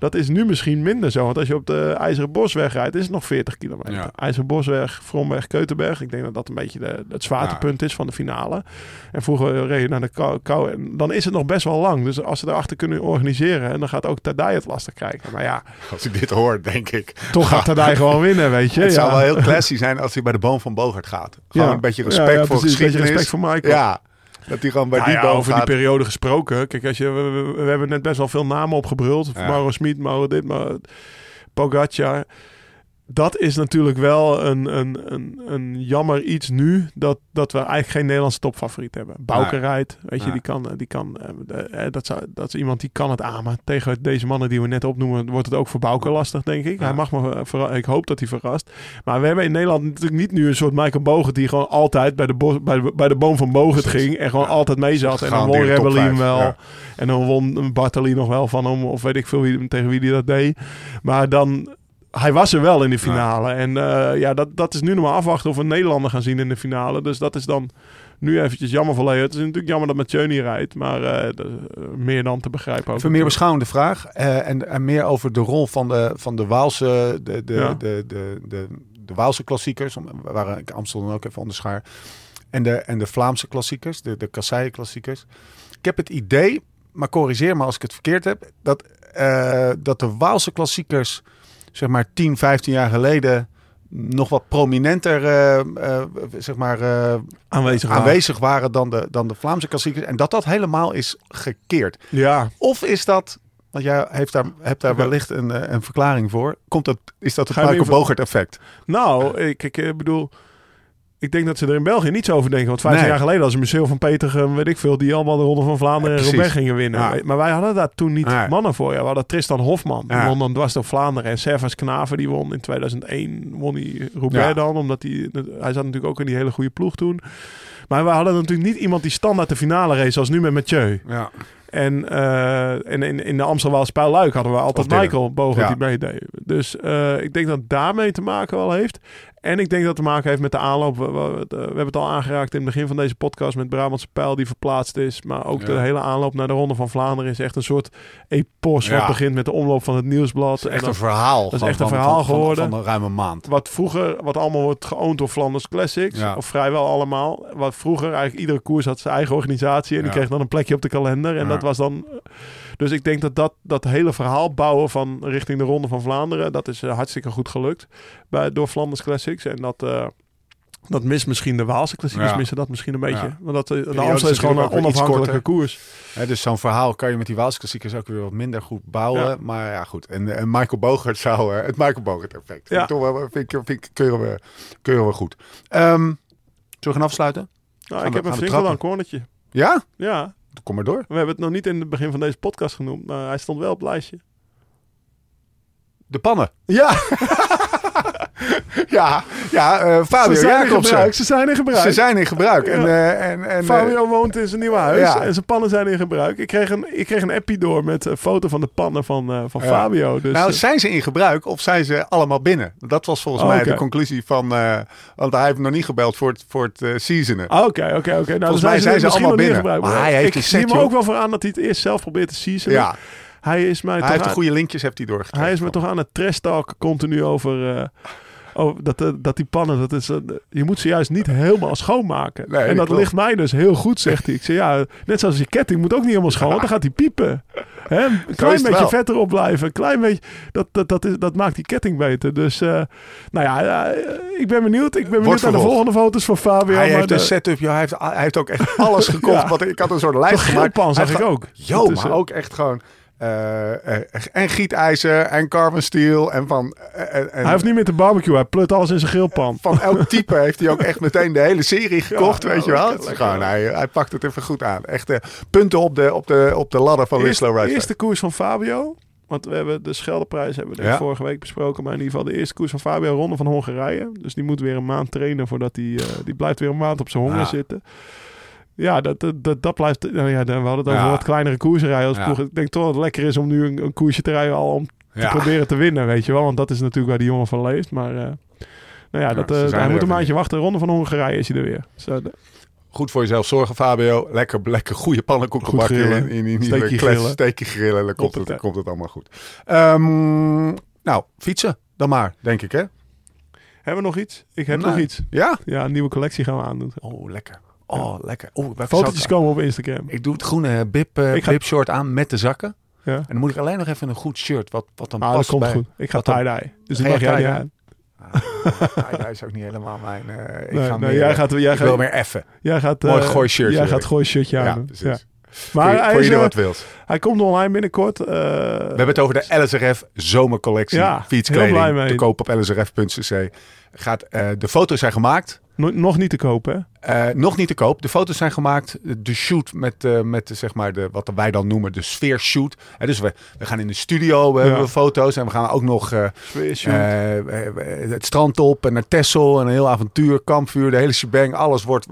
Dat is nu misschien minder zo. Want als je op de IJzeren Bosweg rijdt, is het nog 40 kilometer. Ja. IJzeren Bosweg, Vromweg, Keutenberg. Ik denk dat dat een beetje de, het zwaartepunt is van de finale. En vroeger reed je naar de kou. kou en dan is het nog best wel lang. Dus als ze erachter kunnen organiseren. En dan gaat ook Tadij het lastig krijgen. Maar ja, Als ik dit hoor, denk ik... toch gaat Tadij gewoon winnen, weet je. Het ja. zou wel heel classy zijn als hij bij de boom van Bogart gaat. Gewoon een beetje respect voor beetje respect voor Michael. Ja, dat hij gewoon bij Nou die ja, over gaat. die periode gesproken. Kijk, als je, we, we- we hebben net best wel veel namen opgebruld. Ja. Mauro Smit, Mauro dit, maar Pogacar. Dat is natuurlijk wel een, een, een, een jammer iets nu. Dat, dat we eigenlijk geen Nederlandse topfavoriet hebben. Bouke rijdt, weet je, die kan, die kan eh, eh, dat, zou, dat is iemand die kan het aan. Maar tegen deze mannen die we net opnoemen, wordt het ook voor Bouke lastig, denk ik. Ja. Hij mag verra- ik hoop dat hij verrast. Maar we hebben in Nederland natuurlijk niet nu een soort Michael Bogert die gewoon altijd bij de, bos, bij de, bij de boom van Bogert Precies. ging en gewoon altijd mee zat. En dan won Rebellin vijf, wel. En dan won Bartali nog wel van hem. Of weet ik veel wie, tegen wie die dat deed. Maar dan... Hij was er wel in de finale. En eh, ja, dat, dat is nu nog maar afwachten of we een Nederlander gaan zien in de finale. Dus dat is dan nu eventjes jammer voor Leo. Het is natuurlijk jammer dat Mathieu niet rijdt. Maar eh, eh, meer dan te begrijpen ook. Even meer beschouwende vraag. en, en meer over de rol van de, van de Waalse, de, de, Ja. de, de, de, de Waalse klassiekers. Waar ik Amsterdam ook even onder schaar. En de, en de Vlaamse klassiekers, de, de kasseien klassiekers. Ik heb het idee, maar corrigeer me als ik het verkeerd heb, dat, dat de Waalse klassiekers, zeg maar 10, 15 jaar geleden, nog wat prominenter eh, eh, zeg maar, eh, aanwezig. waren. aanwezig waren dan de, dan de Vlaamse klassiekers. En dat dat helemaal is gekeerd. Ja, Of is dat, want jij heeft daar, hebt daar wellicht een, een verklaring voor. Komt dat, is dat het Michael Bogert effect? nou, ik, ik bedoel... Ik denk dat ze er in België niets over denken. Want 15 Nee. jaar geleden was een museum van Peter, eh, weet ik veel, die allemaal de Ronde van Vlaanderen en. Roubaix gingen winnen. Ja. Maar wij hadden daar toen niet mannen voor. Ja, we hadden Tristan Hofman. Die Ja. won dan dwars door Vlaanderen. En Servas Knaven, die won in 2001, won die Roubaix Ja. dan. Omdat hij, hij zat natuurlijk ook in die hele goede ploeg toen. Maar we hadden natuurlijk niet iemand die standaard de finale race, zoals nu met Mathieu. Ja. En, eh, en in, in de Amsterdam Spijl-Luik hadden we altijd. Michael Bogert Ja. die meedeed. Dus eh, ik denk dat het daarmee te maken wel heeft. En ik denk dat het te maken heeft met de aanloop. We, we- we- we hebben het al aangeraakt in het begin van deze podcast met Brabantse Pijl die verplaatst is. Maar ook de hele aanloop naar de Ronde van Vlaanderen is echt een soort epos. Ja. Wat begint met de omloop van het nieuwsblad. Het is En echt dan- een verhaal. dat is van- echt een van- verhaal van- van- geworden. Van, een ruime maand. wat vroeger, wat allemaal wordt geowned door Flanders Classics. Ja. Of vrijwel allemaal. Wat vroeger eigenlijk iedere koers had zijn eigen organisatie. En die kreeg dan een plekje op de kalender. En dat was dan... Dus ik denk dat, dat dat hele verhaal bouwen van richting de Ronde van Vlaanderen... dat is eh, hartstikke goed gelukt bij, door Flanders Classics. En dat... eh, dat mist misschien de Waalse klassiekers, Ja. missen dat misschien een beetje. Ja. Want dat, eh, de Amstel is gewoon een onafhankelijke koers. Dus zo'n verhaal kan je met die Waalse klassiekers ook weer wat minder goed bouwen. Ja. Maar ja, goed. En, en Michael Bogert zou... het Michael Bogert effect. Ja. toch wel, vind ik, vind ik keuren, we, keuren we goed. Ehm, zullen we gaan afsluiten? Nou, ik heb een flink een cornertje. Ja? Ja, Kom maar door. we hebben het nog niet in het begin van deze podcast genoemd. Maar hij stond wel op het lijstje. De pannen. Ja, Ja, ja eh, ze Fabio zijn in gebruik. Ze zijn in gebruik. Ze zijn in gebruik. En, eh, en, en, eh, Fabio woont in zijn nieuwe huis ja. en zijn pannen zijn in gebruik. Ik kreeg een, ik kreeg een appie door met een foto van de pannen van, eh, van Ja. Fabio. Dus, nou, eh, zijn ze in gebruik of zijn ze allemaal binnen? Dat was volgens Oh, mij de conclusie van... eh, want hij heeft nog niet gebeld voor het, voor het eh, seasonen. ah, Oké, oké, oké. Nou, Volgens mij zijn ze allemaal binnen. gebruik. Maar hij heeft ik zie joh. ook wel voor aan dat hij het eerst zelf probeert te seasonen. ja, Hij is mij hij heeft de goede linkjes heeft hij doorgekregen. hij is me toch aan het trash talken continu over... over dat, eh, dat die pannen, dat is, eh, je moet ze juist niet helemaal schoonmaken. Nee, en dat klopt. ligt mij dus heel goed, zegt hij. Ik zeg ja, net zoals je ketting moet ook niet helemaal schoon, want dan gaat hij piepen. Hè, een klein beetje vet erop blijven, een klein beetje, dat, dat, dat, is, dat maakt die ketting beter. Dus, eh, nou ja, ik ben benieuwd. Ik ben benieuwd naar de volgende foto's van Fabio. hij heeft de- een setup, joh, hij, heeft, hij heeft ook echt alles gekocht. Ja. wat, ik had een soort lijst gemaakt. zag ik ook. Jo, maar ook echt gewoon... eh, eh, en gietijzer en carbon steel en van... eh, en, hij hoeft niet meer te barbecue, hij plut alles in zijn geelpan. van elk type heeft hij ook echt meteen de hele serie gekocht, Ja, weet je lekker, wel. Lekker. gewoon, hij, hij pakt het even goed aan. Echt eh, punten op de, op, de, op de ladder van Eerst, Whistler Ride. eerste koers van Fabio. Want we hebben de Scheldeprijs hebben we Ja. vorige week besproken. Maar in ieder geval de eerste koers van Fabio, Ronde van Hongarije. Dus die moet weer een maand trainen voordat hij... eh, die blijft weer een maand op zijn honger Ja. zitten. Ja, dat, dat, dat, blijft... Nou ja, dan- we hadden het over Ja. wat kleinere koersen rijden als Ja. ploeg. Ik denk toch dat het lekker is om nu een, een koersje te rijden al om te proberen te winnen, weet je wel. Want dat is natuurlijk waar die jongen van leeft. Maar eh, nou ja, dat, eh, hij moet een maandje wachten. Ronde van Hongarije is hij er weer. Zo, Goed voor jezelf zorgen, Fabio. Lekker, lekker goede pannenkoeken Goed bakken in, in, in, Steekje grillen. Steekje grillen, dan komt het, komt het allemaal goed. Ehm, nou, fietsen dan maar, denk ik hè? hebben we nog iets? Ik heb nog iets. Ja? Ja, een nieuwe collectie gaan we aandoen. Oh, lekker. Oh, lekker. Oh, Fotootjes komen op Instagram. Ik doe het groene bib, eh, Ik ga- bib short aan met de zakken. Ja. En dan moet ik alleen nog even een goed shirt, wat, wat dan Ah, dat past komt bij... goed. Ik ga tie-dye. Dus die mag jij niet aan. Ah, hij is ook niet helemaal mijn... eh, ik Nee, ga nee, meer, jij gaat, jij ik gaat, wil meer effen. jij gaat, Mooi eh, gooi shirtje Jij gaat gooi shirtje Ja, aan. precies. Ja. Maar voor, hij, voor is, ieder eh, wat wilt. hij komt online binnenkort. We hebben het over de LSRF zomercollectie. Ja, fietskleding. Te koop op lsrf.cc. Gaat, de foto's zijn gemaakt. No- nog niet te kopen, hè? Eh, nog niet te koop. De foto's zijn gemaakt. De shoot met, eh, met de, zeg maar de, wat wij dan noemen de sfeershoot. Eh, dus we, we gaan in de studio, we Ja. hebben foto's. En we gaan ook nog eh, het strand op en naar Texel. En een heel avontuur, kampvuur, de hele shebang. Alles wordt,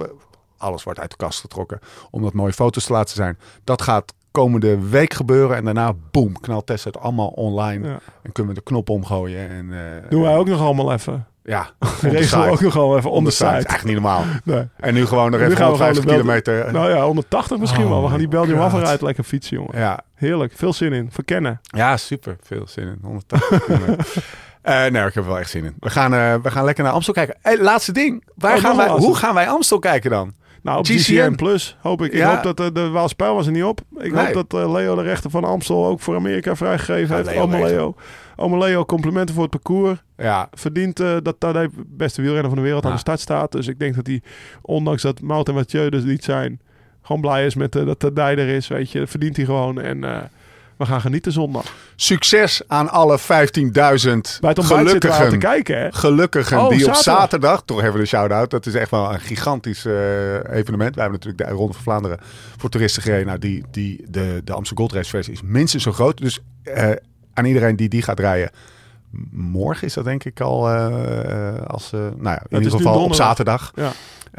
alles wordt uit de kast getrokken om dat mooie foto's te laten zijn. Dat gaat komende week gebeuren. En daarna, boom, knalt Tess het allemaal online. Ja. En kunnen we de knop omgooien. En, eh, Doen wij ook nog allemaal even. Ja, side. ook nog wel even On the side. side. Echt niet normaal. Nee. En nu gewoon nog Nu even gaan we gewoon 150 de Bel- kilometer. Nou ja, 180 misschien Oh wel. We gaan die Belgium God. af eruit lekker fietsen, jongen. ja, Heerlijk. Veel zin in. Verkennen. ja, super. Veel zin in. 180 kilometer. Eh, nee, ik heb er wel echt zin in. We gaan, eh, we gaan lekker naar Amstel kijken. Hey, laatste ding. Waar Oh, gaan wij, hoe gaan wij Amstel kijken dan? Nou, op GCN. GCN Plus hoop ik. Ik Ja. hoop dat eh, de Waalspijl was er niet op. Ik Nee. hoop dat eh, Leo de rechten van Amstel ook voor Amerika vrijgegeven Ja, heeft. Leo. Ome Leo, complimenten voor het parcours. Ja, Verdient eh, dat de beste wielrenner van de wereld aan de start staat. Dus ik denk dat hij, ondanks dat Mout en Mathieu dus niet zijn, gewoon blij is met eh, dat de dij er is. Weet je, Dat verdient hij gewoon. En eh, we gaan genieten zondag. succes aan alle 15.000 Bij het ontbijt zitten we aan te gelukkigen. kijken, hè? Gelukkigen Oh, die op zaterdag. toch even een shout-out. Dat is echt wel een gigantisch evenement. We hebben natuurlijk de Ronde van Vlaanderen voor toeristen gereden. Nou, die, die, de, de Amsterdam Gold Race versie is minstens zo groot. Dus eh, aan iedereen die die gaat rijden. Morgen is dat denk ik al, eh, eh, als, eh, nou ja, in ieder geval op zaterdag. Ja.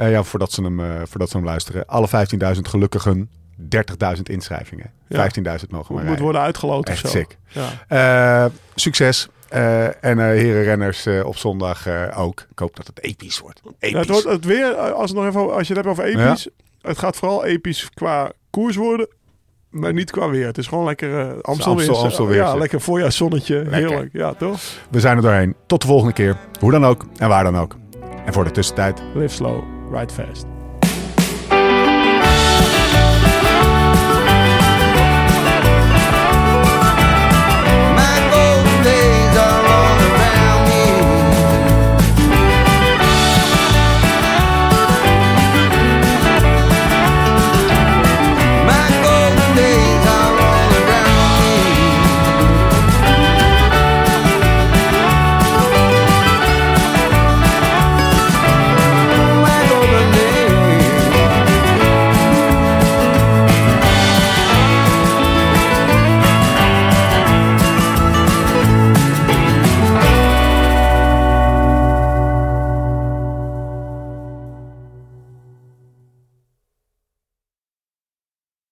Ja, voordat ze, hem, voordat ze hem luisteren. Alle 15.000 gelukkigen, 30.000 inschrijvingen. Ja. 15.000 mogen we Moet rijden. worden uitgeloten Echt of zo. sick. Ja. Succes. En herenrenners op zondag ook. Ik hoop dat het episch wordt. Episch. Ja, het wordt het weer, als, het nog even, als je het hebt over episch. Het gaat vooral episch qua koers worden. Maar niet qua weer. Het is gewoon lekker uh, Amstel, Amstel- weer. Amstel weer, Ja, lekker voorjaarszonnetje. Heerlijk. Ja, toch? We zijn er doorheen. Tot de volgende keer. Hoe dan ook en waar dan ook. En voor de tussentijd. Live slow, ride fast.